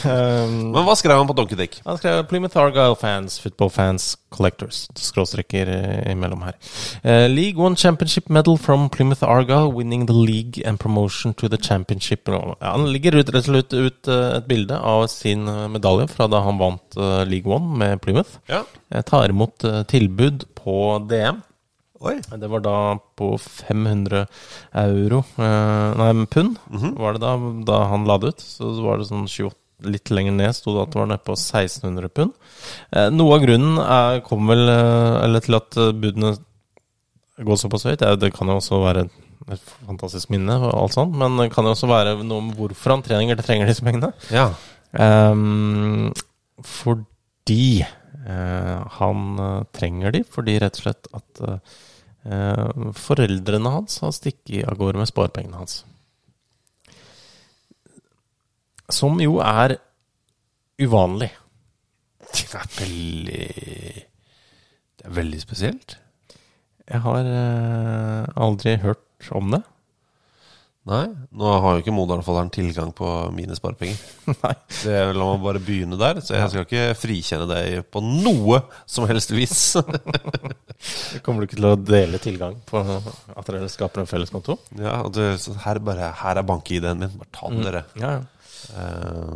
Um,
Men hva skrev han på Donkey Dick?
Han skrev Plymouth Argyle fans, football fans, collectors. Skråstrekker eh, imellom her. Uh, league One Championship medal from Plymouth Argyle, winning the league and promotion to the championship. Ja, han ligger ut, rett og slett ut eh, et bilde av sin medalje fra da han vant uh, League One med Plymouth.
Ja.
Jeg tar imot uh, tilbud på DM.
Oi.
Det var da på 500 euro eh, Nei, pund var det da, da han la det ut. Så var det sånn 28 Litt lenger ned sto det at det var nede på 1600 pund. Eh, noe av grunnen er, kom vel eh, eller til at eh, budene går såpass høyt. Det, det kan jo også være et fantastisk minne, og alt sånt, men det kan jo også være noe om hvorfor han trenger, trenger disse pengene.
Ja.
Eh, fordi eh, han trenger de, fordi rett og slett at foreldrene hans har stukket av gårde med sparepengene hans. Som jo er uvanlig.
Det er veldig Det er veldig spesielt.
Jeg har eh, aldri hørt om det.
Nei, nå har jo ikke Modalen-folderen tilgang på mine sparepenger.
Nei.
Det, la meg bare begynne der, så jeg skal ikke frikjenne deg på noe som helst vis.
Kommer du ikke til å dele tilgang på at dere skaper en felleskonto?
ja, og det, så her, bare, her er bank-ID-en min, bare ta den, dere.
Ja, ja.
Uh,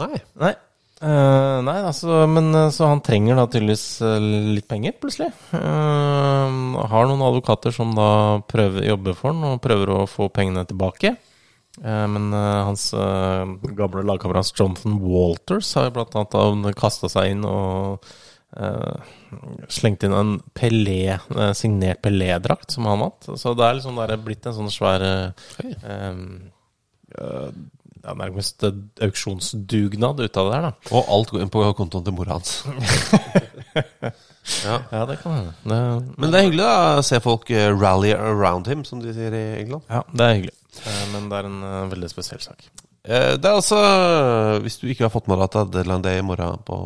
nei.
Nei. Eh, nei, altså, men eh, så han trenger da tydeligvis eh, litt penger, plutselig. Uh, har noen advokater som da prøver, jobber for han og prøver å få pengene tilbake. Uh, men hans gamle lagkamerat Jonathan Walters har jo blant annet kasta seg inn og slengt inn en Pelé, signert Pelé-drakt som han vant. Så det er liksom der blitt en sånn svær uh, ja, nærmest auksjonsdugnad ut av det her, da.
Og alt går inn på kontoen til mora hans. ja.
Ja, det kan hende. Det,
Men det er hyggelig da, å se folk eh, rally around him, som de sier i England.
ja, det er hyggelig. Eh, Men det er en eh, veldig spesiell sak.
Eh, Det er altså Hvis du ikke har fått med deg at det er deadline day i morgen på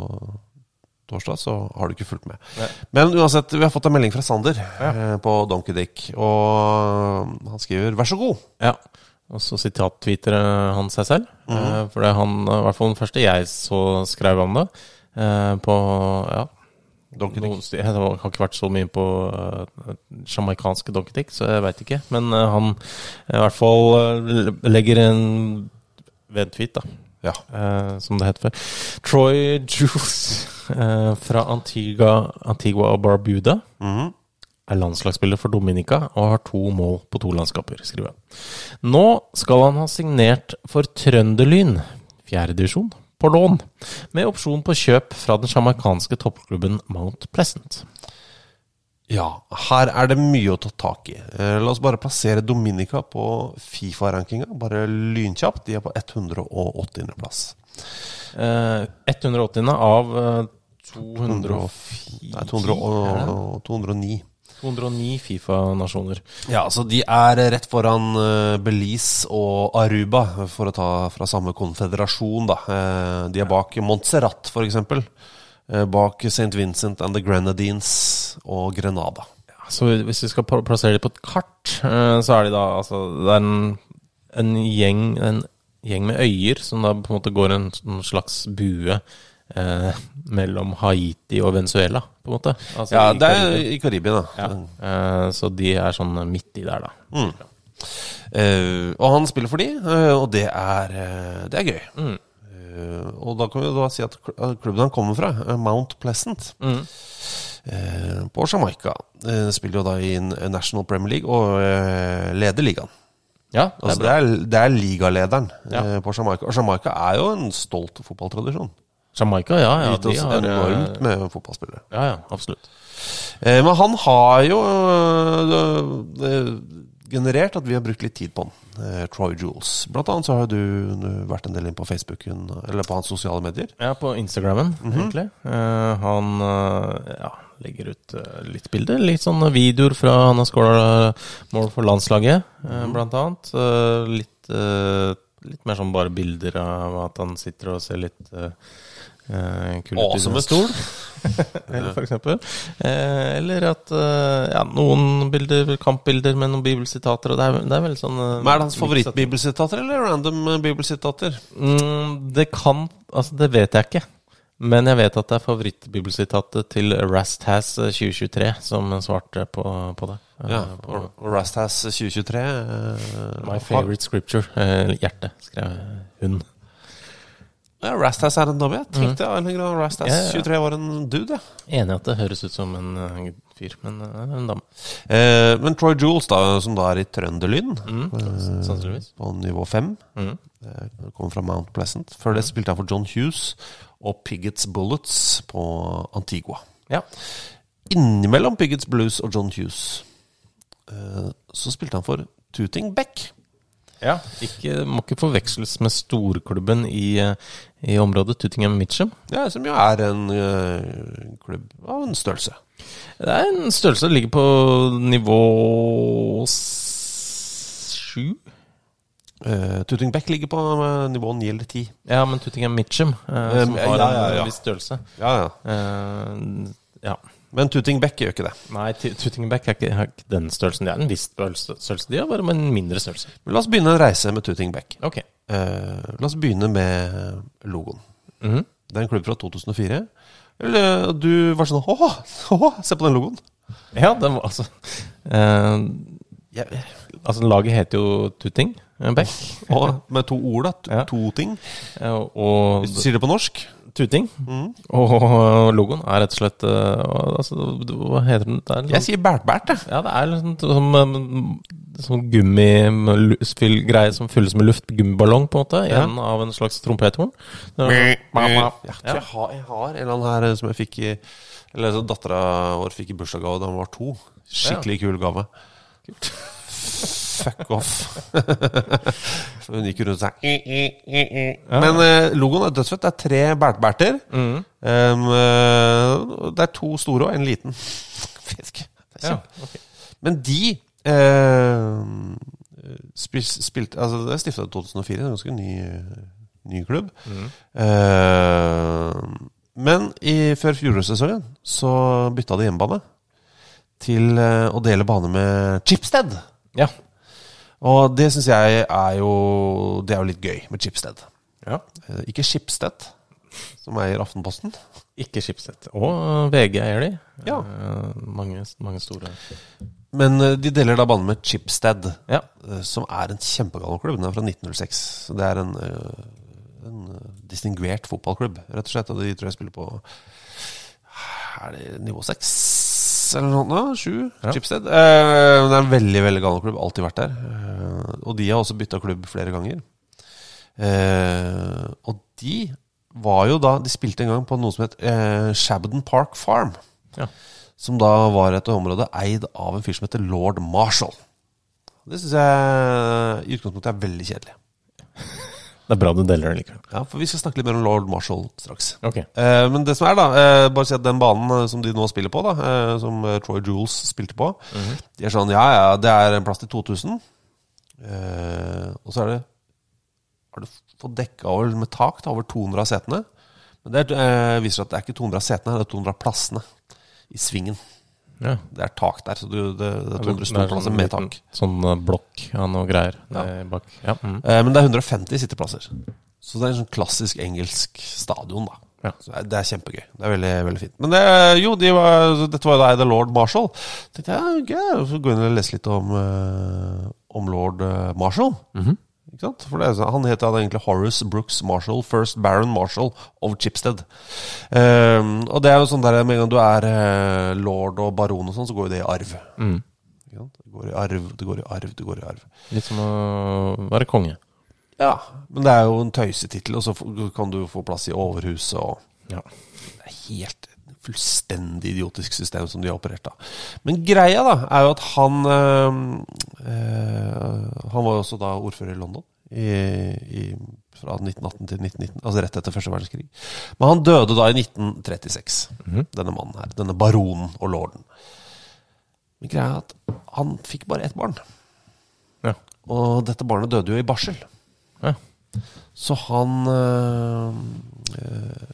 torsdag, så har du ikke fulgt med.
Nei.
Men uansett, vi har fått en melding fra Sander eh, på Donkey Dick, og han skriver 'vær så god'.
Ja. Og så sitattweeter eh, han seg selv. Eh, For det er han, eh, i hvert fall den første jeg så skrev om det, eh, på ja,
Donkey
noen Jeg har ikke vært så mye på uh, sjamaikanske Donkey Dick, så jeg veit ikke. Men uh, han i hvert fall uh, legger en ved tweet, da.
Ja.
Uh, som det het før. Troy Juice eh, fra Antigua, Antigua og Barbuda
Mhm.
Er landslagsspiller for Dominica og har to mål på to landskaper, skriver han. Nå skal han ha signert for Trønderlyn, fjerdedivisjon, på lån, med opsjon på kjøp fra den sjamarkanske toppklubben Mount Pleasant.
Ja, her er det mye å ta tak i. Eh, La oss bare plassere Dominica på Fifa-rankinga, bare lynkjapt. De er på 180.-plass.
Eh, 180. av eh, 204
Nei, 200 209.
209 Fifa-nasjoner.
Ja, så de er rett foran eh, Belize og Aruba, for å ta fra samme konfederasjon, da. Eh, De er bak Montserrat, eksempel. Eh, Bak St. Vincent and the Grenadines og Grenada.
Så hvis vi skal plassere dem på et kart, så er de da altså Det er en, en, gjeng, en gjeng med øyer som da på en måte går en, sånn slags bue eh, mellom Haiti og Venezuela, på en måte. Altså,
Ja, det er i Karibia, da.
ja. eh, Så de er sånn midt i der, da.
Eh, og han spiller for de, eh, og det er, eh, det er gøy.
Mm.
Eh, og da kan vi da si at klubben han kommer fra, Mount Pleasant,
Mm.
eh, på Jamaica, eh, spiller jo da i National Premier League og eh, leder ligaen.
Ja, det er
Altså, det, er, det er ligalederen
Ja.
eh, på Jamaica. Og Jamaica er jo en stolt fotballtradisjon.
Jamaica, ja. ja
Gitt oss
har,
enormt med fotballspillere.
Ja, ja, absolutt.
Eh, men han har jo øh, generert at vi har brukt litt tid på han. Eh, Troy Jules. Blant annet så har du vært en del inn på Facebooken, eller på hans sosiale medier.
Ja, på Instagrammen, egentlig. Eh, han eh, ja, legger ut eh, litt bilder. Litt sånne videoer fra han har skåra mål for landslaget, eh, blant annet. Litt, litt mer sånn bare bilder av at han sitter og ser litt
Awesome
en stol. eller for eksempel. Eh, eller at eh, ja, noen bilder, kampbilder med noen bibelsitater. Og det er, det er veldig sånn eh,
Men er det hans favorittbibelsitater, eller random bibelsitater?
Mm, det kan Altså, det vet jeg ikke. Men jeg vet at det er favorittbibelsitatet til Rasthas 2023 som svarte på, på det. Eh,
Ja, Rastas 2023 uh,
My favorite scripture. Uh, hjerte, skrev hun.
Ja, Rastas er en dame. Jeg tenkte mm. Rastas
Ja, ja, ja.
23 var en dude, jeg.
Enig at det høres ut som en eh, fyr, men eh, en dame.
Eh, men Troy Jules, da, som da er i Trønderlyn,
Mm, eh,
på nivå 5
Mm.
Eh, Kommer fra Mount Pleasant. Før det spilte han for John Hughes og Piggotts Bullets på Antigua.
Ja.
Innimellom Piggotts Blues og John Hughes eh, så spilte han for Tooting Beck.
ja. Ikke, må ikke forveksles med storklubben i, i området, Tuttingham Mitcham.
Ja, som jo er en uh, klubb av en størrelse.
Det er en størrelse som ligger på nivå sju.
Uh, Tooting Beck ligger på eh, nivå 9 eller 10.
Ja, men Tuttingham Mitcham, uh,
Eh,
som
ja,
har
ja,
en viss størrelse.
Ja, ja.
Eh, ja.
Men Tooting Beck gjør ikke det.
Nei, T- Tuttingham Back er ikke, har den størrelsen. Det er en viss størrelse. De har bare en mindre størrelse.
Men la oss begynne en reise med Tooting Beck. Eh, la oss begynne med logoen.
Mhm.
Det er en klubb fra 2004. Eller du var sånn Åh, åh, se på den logoen!
Ja, den var altså eh, ja, Altså, laget heter jo Tutting eh, Beck.
Og med to ord, da. To,
Ja.
to ting.
Eh, og
Hvis du sier det på norsk.
Tuting.
Mm.
Og logoen er rett og slett eh, altså, Hva heter den? Det er
Jeg sier bært-bært, jeg.
Ja, det er liksom som, um, som gummigreie som fylles med luft. Gummiballong, på en måte.
Ja.
En av en slags trompethorn. Er
Ja,
sånn-
jeg, har, jeg har en eller annen her eh, som jeg fikk i Eller dattera vår fikk i bursdagsgave da hun var to. Skikkelig kul gave. Fuck off. Hun gikk rundt og sa «I, i, i, i». Men eh, logoen er dødsfett. Det er tre bært-bærter.
Mm.
Um, eh, det er to store og en liten. fisk. Det er
Ja, okay.
Men de eh, spil, spilte Altså, det er stifta i 2004. Det er en ganske ny, ny klubb.
Mm.
Eh, men i, før fjorårssesongen så bytta de hjemmebane til eh, å dele bane med Chipstead.
Ja.
Og det syns jeg er jo Det er jo litt gøy med Chipstead.
ja.
Eh, ikke Schibsted, som eier Aftenposten.
Ikke Schibsted. Og VG eier de.
Ja.
Eh, mange, mange store
Men eh, de deler da bane med Chipstead,
Ja.
eh, som er en kjempegammel klubb. Den er fra 1906. Så det er en, eh, en distingvert fotballklubb, rett og slett. Og de tror jeg spiller på Er det nivå seks eller noe sånt? Sju?
Ja.
Chipsted. Eh, det er en veldig veldig gal klubb. Alltid vært der. Eh, og de har også bytta klubb flere ganger. Eh, og de var jo da De spilte en gang på noe som het eh, Shabden Park Farm.
Ja.
Som da var et område eid av en fyr som heter lord Marshall. Det syns jeg i utgangspunktet er veldig kjedelig.
Det er bra du deler det likevel.
Ja, For vi skal snakke litt mer om lord Marshall straks.
Ok.
Eh, men det som er, da eh, Bare si at den banen eh, som de nå spiller på, da eh, som eh, Troy Jules spilte på De er sånn Ja, ja, det er en plass til 2000. Eh, og så er det Har du fått dekka over med tak da, over 200 av setene. Men det viser at det er ikke 200 av setene, det er 200 av plassene i svingen.
Ja.
Det er tak der, så du, det, det er 200
Det er
ståplasser med tak.
Sånn eh, blokk av noe greier ja. bak. Ja. Mm.
Eh, men det er 150 sitteplasser. Så det er en sånn klassisk engelsk stadion, da.
Ja.
Så det er- kjempegøy. Det er veldig, veldig fint. Men det, jo, de var, dette var jo da The Lord Marshall. Tenkte jeg, ja, så gå inn og lese litt om, eh, om lord eh, Marshall. Mm sant? For det han het egentlig Horace Brooks Marshall, First Baron Marshall of Chipstead. Um, og det er jo sånn der med en gang du er eh, lord og baron og sånn, så går jo det i arv.
Mm.
Det går i arv, det går i arv, det går i arv.
Litt som å være konge.
Ja, men det er jo en tøysetittel, og så kan du få plass i overhuset og
Ja.
Det er helt fullstendig idiotisk system som de har operert av. Men greia da, er jo at han øh, Han var jo også da ordfører i London i, i, fra 1918 til 1919, altså rett etter første verdenskrig. Men han døde da i 1936, denne mannen her. Denne baronen og lorden. Men greia er at han fikk bare ett barn.
Ja.
Og dette barnet døde jo i barsel.
Ja.
Så han øh, øh,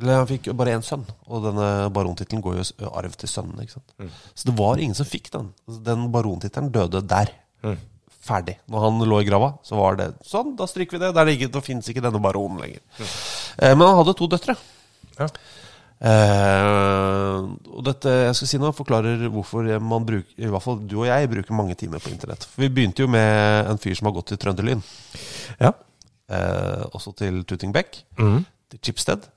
Eller han fikk bare én sønn, og denne barontittelen går jo i arv til sønnene. ikke sant?
Mm.
Så det var ingen som fikk den. Altså, Den barontittelen døde der.
Mm.
Ferdig. Når han lå i grava, så var det sånn. Da stryker vi det. Der ligger, da fins ikke denne baronen lenger. Eh, men han hadde to døtre.
Mm. Ja.
Eh, og dette jeg skal si nå forklarer hvorfor man bruker I hvert fall du og jeg bruker mange timer på internett. For vi begynte jo med en fyr som har gått til Trønderlyn.
Ja.
Eh, også til Tuting Beck.
Mhm.
Til Chipsted.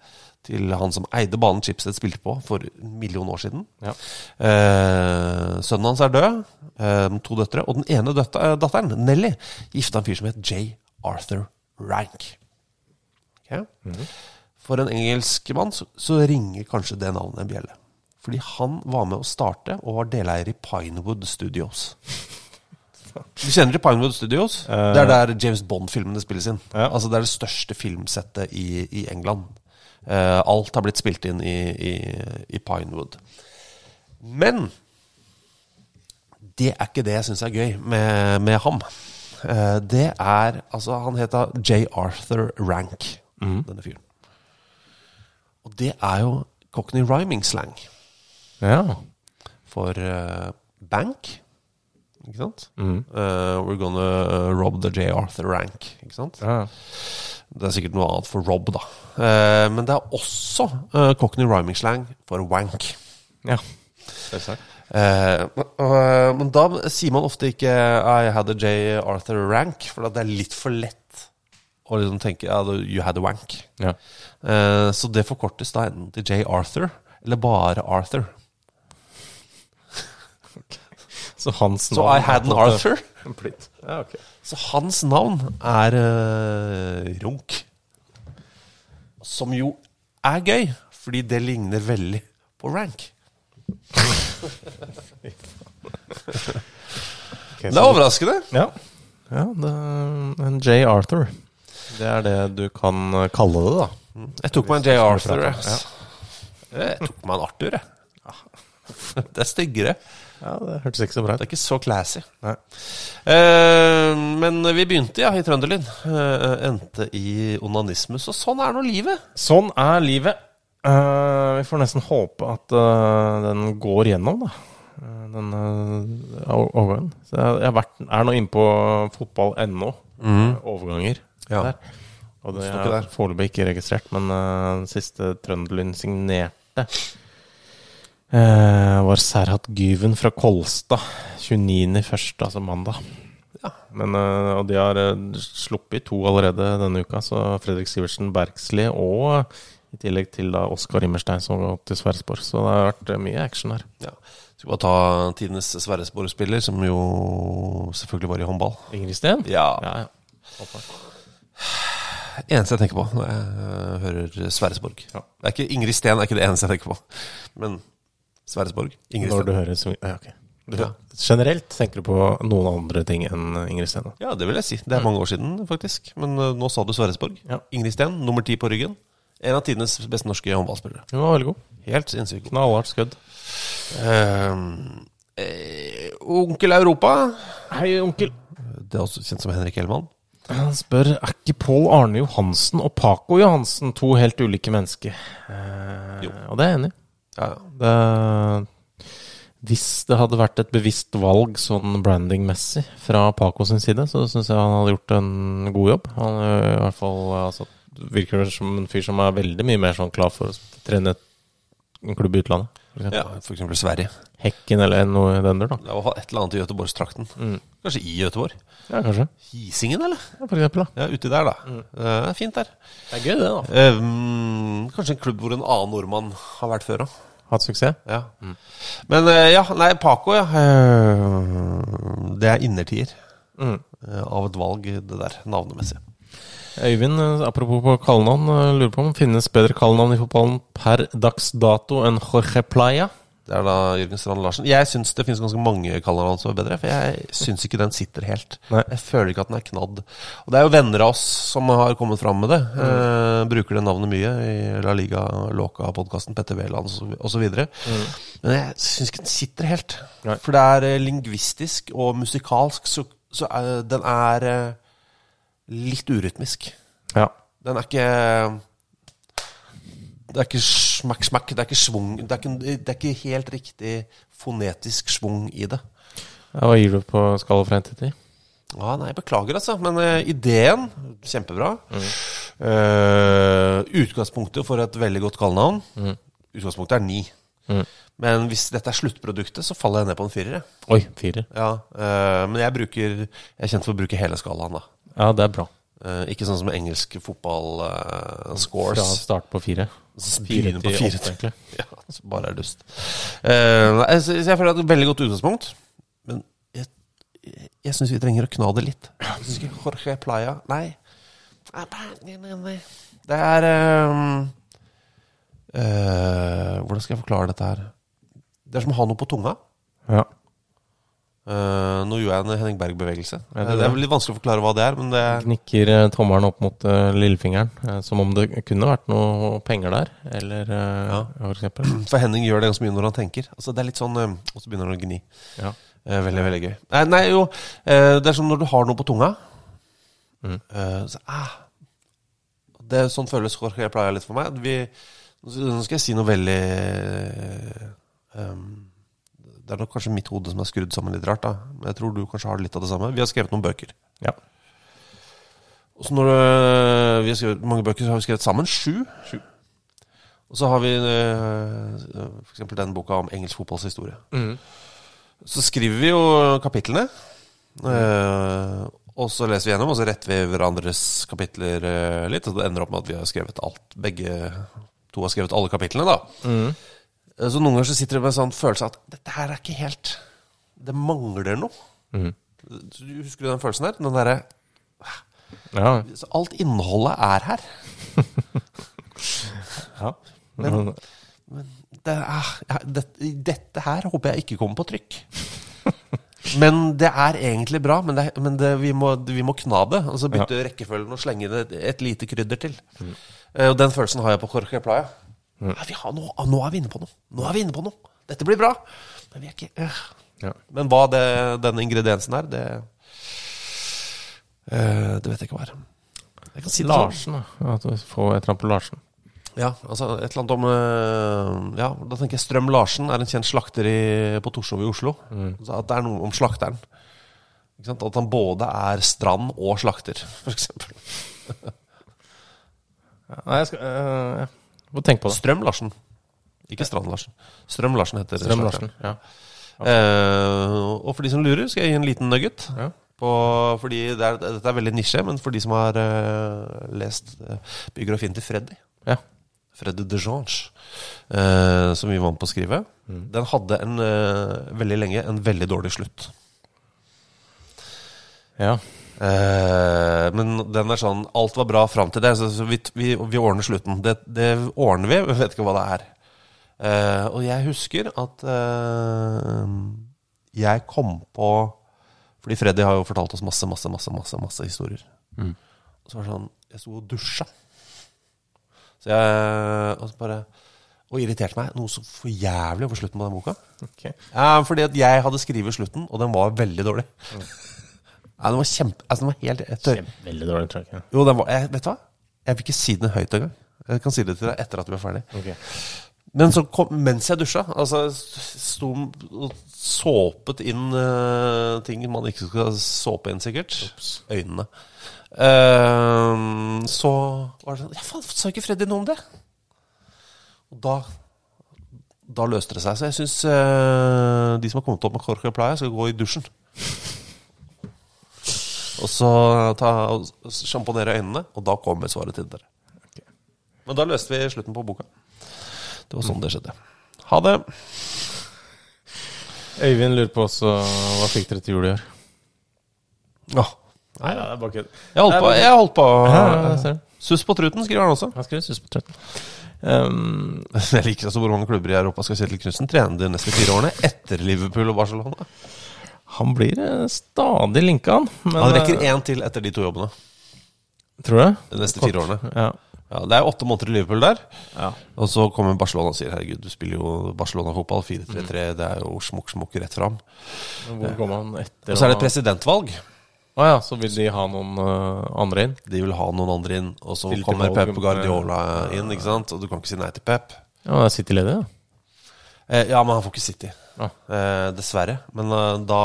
Til han som eide banen Chipset spilte på for en million år siden.
Ja.
Eh, sønnen hans er død. Eh, to døtre. Og den ene døtta, eh, datteren, Nelly, gifta en fyr som het J. Arthur Rank. Ok? For en engelsk mann så, så ringer kanskje det navnet en bjelle. Fordi han var med å starte og var deleier i Pinewood Studios. Du kjenner til Pinewood Studios?
Uh,
det er der James Bond-filmene spilles inn.
Ja.
Altså Det er det største filmsettet i, i England. Eh, alt har blitt spilt inn i, i, i Pinewood. Men det er ikke det jeg syns er gøy med, med ham. Eh, det er Altså, han heter J. Arthur Rank, denne fyren. Og det er jo Cockney rhyming slang
ja.
for uh, bank. Ikke sant? Eh, we're gonna rob the J. Arthur Rank. Ikke sant?
ja.
Det er sikkert noe annet for rob, da. Eh, men det er også eh, Cockney rhyming slang for wank.
ja. Selvsagt.
Eh, og- men da sier man ofte ikke I had a J. Arthur Rank, for det er litt for lett å liksom tenke ja, you had a wank.
Ja.
Eh, så det forkortes da enten til J. Arthur eller bare Arthur.
Så hans
Så I had an Arthur.
Blitt. Ja, okay.
Så hans navn er uh, Runk. Som jo er gøy, fordi det ligner veldig på Rank.
okay,
Det er overraskende.
Ja. ja det, en J. Arthur. Det er det du kan eh, kalle det, da.
Jeg tok meg en J. Arthur. Jeg. Jeg tok meg en Arthur, jeg. Det er styggere.
Ja, Det hørtes ikke så bra
Det er ikke så classy.
Nei.
Eh, men vi begynte ja, i Trønderlyn. Eh, endte i onanismus. Og sånn er nå livet.
Sånn er livet. Eh, vi får nesten håpe at uh, den går gjennom, da. Eh, den uh, overgangen. Så jeg, jeg har vært, er nå inne på fotball.no. Mm. Overganger
Ja.
der. Og det er foreløpig ikke registrert, men uh, den siste Trønderlyn signerte eh, var Serhat Gyven fra Kolstad. 29.1., altså mandag. Men, eh, og de har eh, sluppet to allerede denne uka, så Fredrik Sivertsen Bergsli og i tillegg til da Oskar Immerstein som gått til Sverresborg. Så det har vært eh, mye action her.
Ja. Skal bare ta tidenes Sverresborg-spiller, som jo selvfølgelig var i håndball.
Ingrid Steen?
Ja.
Ja, ja.
Eneste jeg tenker på når jeg hører Sverresborg.
Ja.
Det er ikke Ingrid Steen er ikke det eneste jeg tenker på. Men Sverresborg. Ingrid
Når du hører så, ja, okay. Du,
Ja.
Generelt tenker du på noen andre ting enn Ingrid Steen?
Ja, det vil jeg si. Det er mange år siden, faktisk. Men uh, nå sa du Sverresborg.
Ja.
Ingrid Steen, nummer ti på ryggen. En av tidenes beste norske håndballspillere.
Hun var veldig god.
Helt sinnssykt god.
Knallhardt skudd.
Uh, eh, onkel Europa.
Hei, onkel.
Det er også kjent som Henrik Hellmann.
Han spør er ikke Pål Arne Johansen og Paco Johansen to helt ulike mennesker. Eh,
Jo.
Og det er jeg enig i.
Ja.
Det, Hvis det hadde vært et bevisst valg sånn brandingmessig fra Paco sin side, så syns jeg han hadde gjort en god jobb. Han er i hvert fall altså, virker som en fyr som er veldig mye mer sånn klar for å trene en klubb i utlandet.
Ja, eksempel Sverige.
Hekken eller noe i den der, da.
Det var et eller annet i Göteborgstrakten.
Mm.
Kanskje i Göteborg.
Ja, kanskje.
Hisingen, eller?
Ja, for eksempel, da.
Ja, uti der, da. Det er fint der.
Det er gøy, det, da.
Mm, kanskje en klubb hvor en annen nordmann har vært før da.
Hatt suksess.
Ja. Men eh, ja, nei, Paco, ja. eh, Det er innertier
Mm.
eh, av et valg, det der, navnemessig.
Øyvind, eh, apropos på kallenavn, eh, lurer på om det finnes bedre kallenavn i fotballen per dags dato enn Jorge Playa?
Det er da Jørgen Strand Larsen. Jeg syns det finnes ganske mange kallenavn som er bedre, for jeg syns ikke den sitter helt.
Nei.
Jeg føler ikke at den er knadd. Og det er jo venner av oss som har kommet fram med det. Eh, bruker det navnet mye i La Liga Låka-podkasten, Petter Wæland osv. Men jeg syns ikke den sitter helt.
Nei.
For det er eh, lingvistisk og musikalsk, så, så er, den er litt urytmisk.
Ja.
Den er ikke Det er ikke smakk, smakk. Det er ikke svung. Det er ikke, det er ikke helt riktig fonetisk svung i det.
Ja, Hva gir du på skala fra 1 til 10?
Ja, nei, beklager, altså. Men uh, ideen, kjempebra. Eh, utgangspunktet for et veldig godt kallenavn Utgangspunktet er ni.
Mm.
Men hvis dette er sluttproduktet, så faller jeg ned på en firer.
Oi, firer.
Ja, uh, men jeg bruker Jeg er kjent for å bruke hele skalaen, da.
Ja, det er bra.
Eh, ikke sånn som engelsk fotball eh, scores.
Fra start på fire.
Så
Fire
på
til
fire
egentlig.
Ja, så bare er dust. Eh, nei, så, så jeg føler at det er et veldig godt utgangspunkt. Men jeg, jeg, jeg syns vi trenger å kna det litt. Jeg syns ikke Jorge Playa Nei. Nei. Det er eh, eh, Hvordan skal jeg forklare dette her? Det er som å ha noe på tunga.
Ja.
Eh, nå gjorde jeg en Henning Berg-bevegelse.
Ja, det
det, er litt vanskelig å forklare hva det er, men det
Gnikker eh, tommelen opp mot uh, lillefingeren, uh, som om det kunne vært noe penger der. Eller uh,
Ja.
for eksempel.
For Henning gjør det ganske mye når han tenker. Altså Det er litt sånn eh, Og så begynner han å gni.
Ja.
Eh, veldig, veldig gøy. Nei, nei jo, eh, det er som når du har noe på tunga.
Mm.
Eh, så, ah, det er Sånn føles Jorge Playa litt for meg. Vi, nå skal jeg si noe veldig eh, um, Det er nok kanskje mitt hode som er skrudd sammen litt rart, da. Men jeg tror du kanskje har litt av det samme. Vi har skrevet noen bøker.
Ja.
Og så når øh, vi har skrevet mange bøker, så har vi skrevet sammen sju. Og så har vi for eksempel den boka om engelsk fotballs historie.
Mm.
Så skriver vi jo kapitlene. øh, og så leser vi gjennom, og så retter vi hverandres kapitler litt. Og det ender opp med at vi har skrevet alt. Begge to har skrevet alle kapitlene, da.
Mm.
Eh, Så noen ganger så sitter du med en sånn følelse at dette her er ikke helt Det mangler noe. Mm. Du Husker du den følelsen her? Den derre
Ja.
så Alt innholdet er her.
ja.
Men- Det er, det, dette, her håper jeg ikke kommer på trykk. Men det er egentlig bra, men, det, men det, vi, må, vi må kna det. Altså bytte rekkefølgen og slenge det et lite krydder til. Eh, Og den følelsen har jeg på Jorge Playa. Ja, vi har, nå, nå er vi inne på noe! Nå er vi inne på noe! Dette blir bra! Men vi er ikke øh.
Ja.
Men hva det, denne ingrediensen er, det øh, Det vet jeg ikke hva er. Jeg kan si sånn.
Larsen, da. At du får et eller annet på Larsen.
Ja, altså et eller annet om øh, Ja, da tenker jeg Strøm Larsen er en kjent slakter i, på Torshov i Oslo. Så at det er noe om slakteren. Ikke sant? At han både er strand og slakter, for eksempel.
Ja, Nei, jeg skal øh, ja. Må tenke på det.
Strøm Larsen. Ikke Strand Larsen. Strøm Larsen heter
Strøm-Larsen, Ja.
Eh, og for de som lurer, skal jeg gi en liten nugget.
Ja.
På, fordi det er, dette er veldig nisje, men for de som har eh, lest eh, biografien til Freddy
Ja.
Freddy de Jange, eh, som vi vant på å skrive,
Mm.
den hadde en, eh, veldig lenge en veldig dårlig slutt.
ja.
Eh, men den er sånn Alt var bra fram til det, så, så vi, vi, vi ordner slutten. Det, det ordner vi, vi vet ikke hva det er. Uh, og jeg husker at uh, jeg kom på Fordi Freddy har jo fortalt oss masse, masse, masse, masse, masse historier.
Mm.
Og så var det sånn Jeg sto og dusja. Så jeg og så bare Og irriterte meg noe så for jævlig over slutten på den boka.
Okay.
Ja, fordi at jeg hadde skrevet slutten, og den var veldig dårlig. Ja, den var kjempe... Altså, den var helt jeg tør,
Kjempe- Veldig dårlig track. Ja.
Jo, den var jeg, Vet du hva? Jeg vil ikke si den høyt engang. Jeg kan si det til deg etter at du er ferdig.
Okay.
Men så kom, mens jeg dusja Altså, sto og såpet inn uh, ting man ikke skal såpe inn, sikkert. Øynene. Uh, så var det sånn Ja, faen, sa ikke Freddy noe om det? Og da Da løste det seg. Så jeg syns de som har kommet opp med Corca Playa, skal gå i dusjen. Og så ta sjamponere øynene, og da kommer svaret til dere. Men da løste vi slutten på boka. Det var sånn det skjedde. Ha det.
Øyvind lurer på også hva fikk dere til jul i år?
Åh,
Nei, det er bare kødd.
jeg holdt på, jeg holdt på
Ja.
Suss på truten, skriver han også.
Han skriver sus på 13. Um,
Jeg liker altså hvor mange klubber i Europa skal Kjetil Knutsen trene de neste fire årene etter Liverpool og Barcelona.
Han blir eh, stadig linka, han. Men,
Han rekker
eh,
én til etter de to jobbene
Tror du?
de neste fire årene.
Ja.
Ja, Det er åtte måneder i Liverpool der.
ja.
Og så kommer Barcelona og sier herregud, du spiller jo Barcelona-fotball. 4-3-3, det er jo smukk-smukk rett fram.
Hvor går man etter?
Og så er det presidentvalg.
Å ja, så vil de ha noen uh, andre inn?
De vil ha noen andre inn, og så kommer Pep Guardiola inn, ikke sant? Og du kan ikke si nei til Pep.
Ja, det er City ledig, da.
Eh, ja, men han får ikke City.
Ja.
Eh, dessverre. Men eh, da,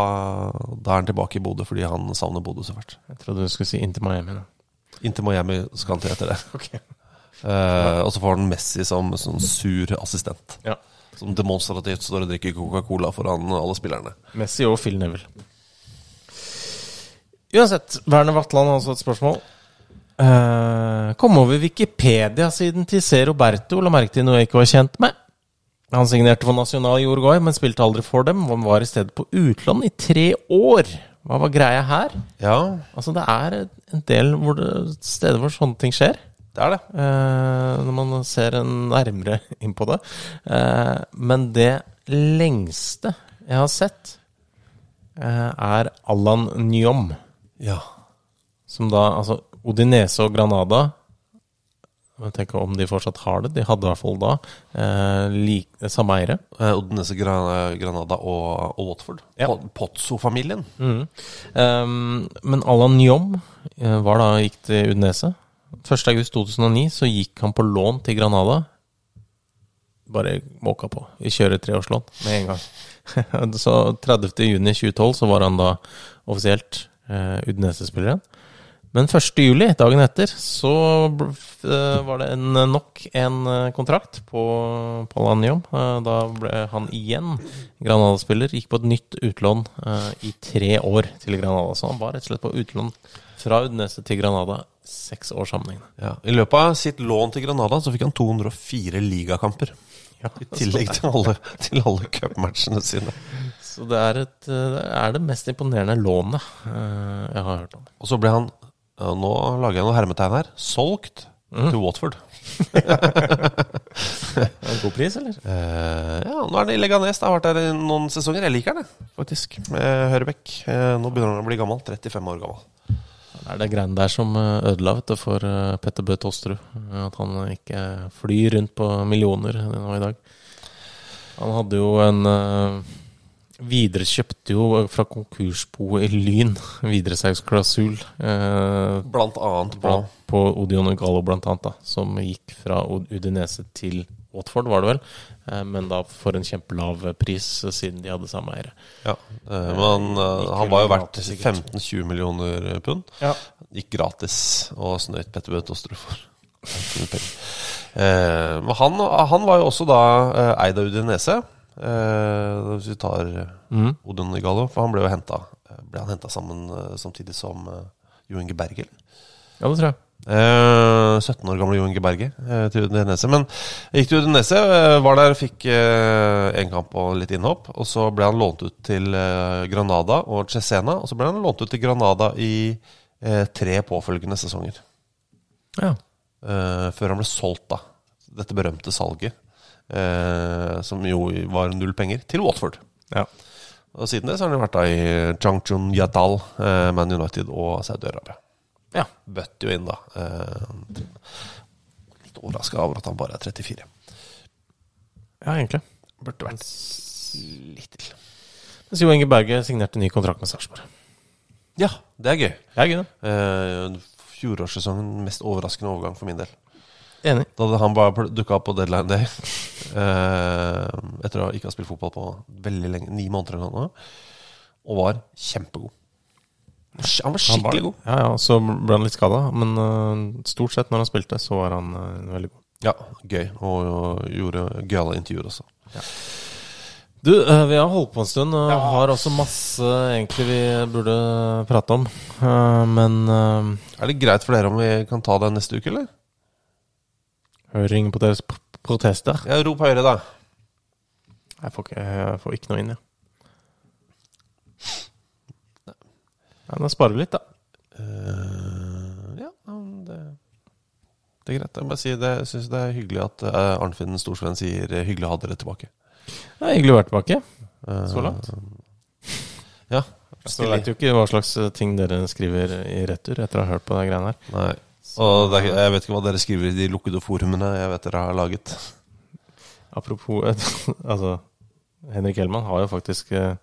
da er han tilbake i Bodø fordi han savner Bodø så fælt.
Jeg trodde du skulle si Inter Miami. Da.
Inntil Miami skal han til etter det.
okay.
Eh, og så får han Messi som sånn sur assistent.
Ja.
Som demonstrativt står og drikker Coca-Cola foran alle spillerne.
Messi og Phil Neville. Uansett, Werner Vatland har også et spørsmål. Eh, kom over Wikipedia-siden til C. Roberto la merke til noe jeg ikke var kjent med. Han signerte for Nacional i Uruguay, men spilte aldri for dem. Han var i stedet på utlån i tre år. Hva var greia her?
Ja,
Altså, det er en del hvor det, steder hvor sånne ting skjer.
det er det.
eh, når man ser en nærmere inn på det. Eh, men det lengste jeg har sett, eh, er Allan Nyom.
Ja.
Som da Altså Odinese og Granada Jeg tenker om de fortsatt har det. De hadde i hvert fall da eh, like, samme eiere.
Eh, Odenese, Granada og, og Watford.
Ja.
Po- Pozzo-familien.
Mm. Um, men Allan Nyom eh, var da, gikk til Udinese. 1.8.2009 så gikk han på lån til Granada. Bare måka på. Vi kjører treårslån med en gang. så 30.6.2012 så var han da offisielt eh, Udinese-spiller igjen. Men 1.7, dagen etter, så eh, var det en, nok en eh, kontrakt på, Eh, da ble han igjen Granada-spiller. Gikk på et nytt utlån eh, i tre år til Granada. Så han var rett og slett på utlån fra Udnese til Granada seks år sammenhengende.
Ja. I løpet av sitt lån til Granada så fikk han 204 ligakamper. I tillegg til alle, til alle cupmatchene sine.
Så det er, et, eh, det er det mest imponerende lånet eh, jeg har hørt om.
Og så ble han ja, Nå lager jeg noen hermetegn her. Solgt til Watford.
En god pris, eller?
Uh, ja, nå er det i Leganes. Det har vært der i noen sesonger. Jeg liker det, faktisk. Med Hørebekk. Uh, nå begynner han å bli gammel. 35 år gammel.
Det er det greiene der som eh, ødela vet du, for eh, Petter Bøe Tosterud. Eh, At han ikke flyr rundt på millioner nå i dag. Han hadde jo en eh, Viderekjøpte jo fra konkursboet i Lyn videresalgsklausul eh,
Blant annet på
på Odion Gallo, blant annet, da, som gikk fra Udinese til Watford, var det vel. Eh, men da for en kjempelav pris, eh, siden de hadde samme eiere.
Ja, eh, men han, eh, han var jo verdt 15-20 millioner pund.
Ja.
Gikk gratis og snøyt Petter Bøe Tosterud for. Eh, men han, han var jo også da eh, eid av Udinese. Eh, hvis vi tar
mm.
Odun Gallo, for han ble jo henta Ble han henta sammen eh, samtidig som eh, Jo Inge Berge? eller?
Ja, det tror jeg.
Eh, 17 år gamle Jo Inge Berge eh, til Udinese. Men gikk til Udinese, eh, var der, fikk én kamp og litt innhopp. Og så ble han lånt ut til eh, Granada og Cesena. Og så ble han lånt ut til Granada i eh, tre påfølgende sesonger.
Ja.
Eh, før han ble solgt, da. Dette berømte salget. Eh, som jo var null penger, til Watford.
Ja.
Og siden det så har han vært da i Changchun Yadal, eh, Man United og Saudi-Arabia.
Ja.
Bøtte jo inn, da. Eh, litt overraska over at han bare er 34.
ja, egentlig.
Burde vært litt til.
Mens Jo Inge Berge signerte ny kontrakt med Sarpsborg.
Ja, det er gøy.
Det er gøy, da.
Eh, Fjorårssesongen mest overraskende overgang for min del.
Enig.
Da han bare dukka opp på deadline day. Eh, etter å ikke ha spilt fotball på veldig lenge, ni måneder eller noe, og var kjempegod. Han var skikkelig god.
Ja, ja, Så ble han litt skada, men eh, stort sett når han spilte, så var han eh, veldig god.
Ja, gøy. Og, og gjorde gøyale intervjuer også.
Du, eh, vi har holdt på en stund og har også masse egentlig vi burde prate om. Men
Er det greit for dere om vi kan ta det neste uke, eller?
Høring på deres protester
Ja, Rop høyere, da.
Jeg får ikke, jeg får ikke noe inn, jeg. Ja, da sparer vi litt, da.
Uh, ja, det, det er greit. Jeg må si det, jeg syns det er hyggelig at uh, Arnfinn Storsvenn sier eh, 'hyggelig å ha dere tilbake'.
Det er hyggelig å være tilbake. Så langt.
Ja.
Så vet jo ikke hva slags ting dere skriver i retur etter å ha hørt på de greiene her.
Nei. Og er, jeg vet ikke hva dere skriver i de lukkede forumene jeg vet dere har laget.
Apropos Altså, Henrik Hellmann har jo faktisk eh,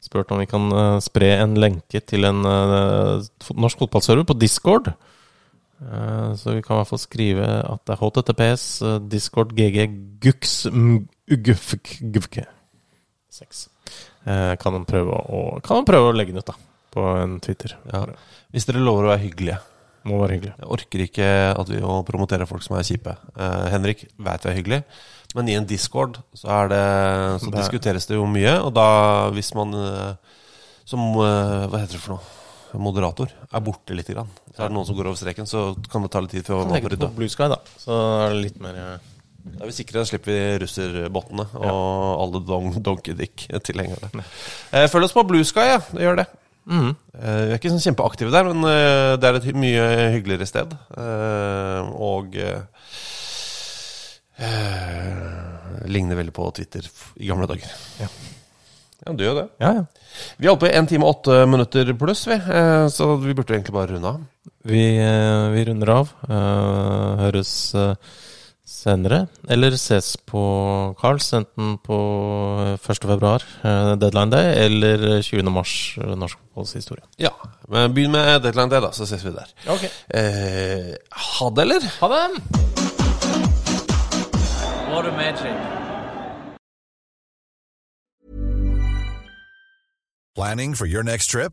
spurt om vi kan eh, spre en lenke til en eh, norsk fotballserver på Discord. Eh, så vi kan i hvert fall skrive at det er https eh, discord gg gux ugfk 6. Eh, kan han prøve å, kan han prøve å legge den ut, da. På en Twitter.
Ja. Hvis dere lover å være hyggelige.
Må være hyggelig.
Jeg orker ikke at vi å promotere folk som er kjipe. Uh, Henrik vet vi er hyggelig, men i en discord så, er det, så
Det er-
diskuteres det jo mye. Og da, hvis man eh, som eh, Hva heter det for noe? Moderator er borte litt, grann. så er det noen som går over streken, så kan det ta litt tid før man får rydda.
Blue Sky, da. Så er det litt mer
Da er vi sikre, da slipper vi russerbottene og alle don. Eh, følg oss på Blue Sky, ja. Gjør det. Eh, vi er ikke sånn kjempeaktive der, men eh, det er et mye hyggeligere sted. Eh, og eh, ligner veldig på Twitter i gamle dager.
Ja.
Ja, du gjør det.
Ja, ja.
Vi holdt på i 1 time og 8 minutter pluss, vi. Så vi burde egentlig bare runde av.
Vi, vi runder av. Høres senere. Eller ses på Carls, enten på eh, 1. februar, eh, deadline day, eller 20. mars, eh, norsk fotballhistorie.
Ja, men Begynn med deadline day, da, så ses vi der.
Okay.
Eh, ha det, eller?
Ha det!
What a magic.
Planning for your next trip?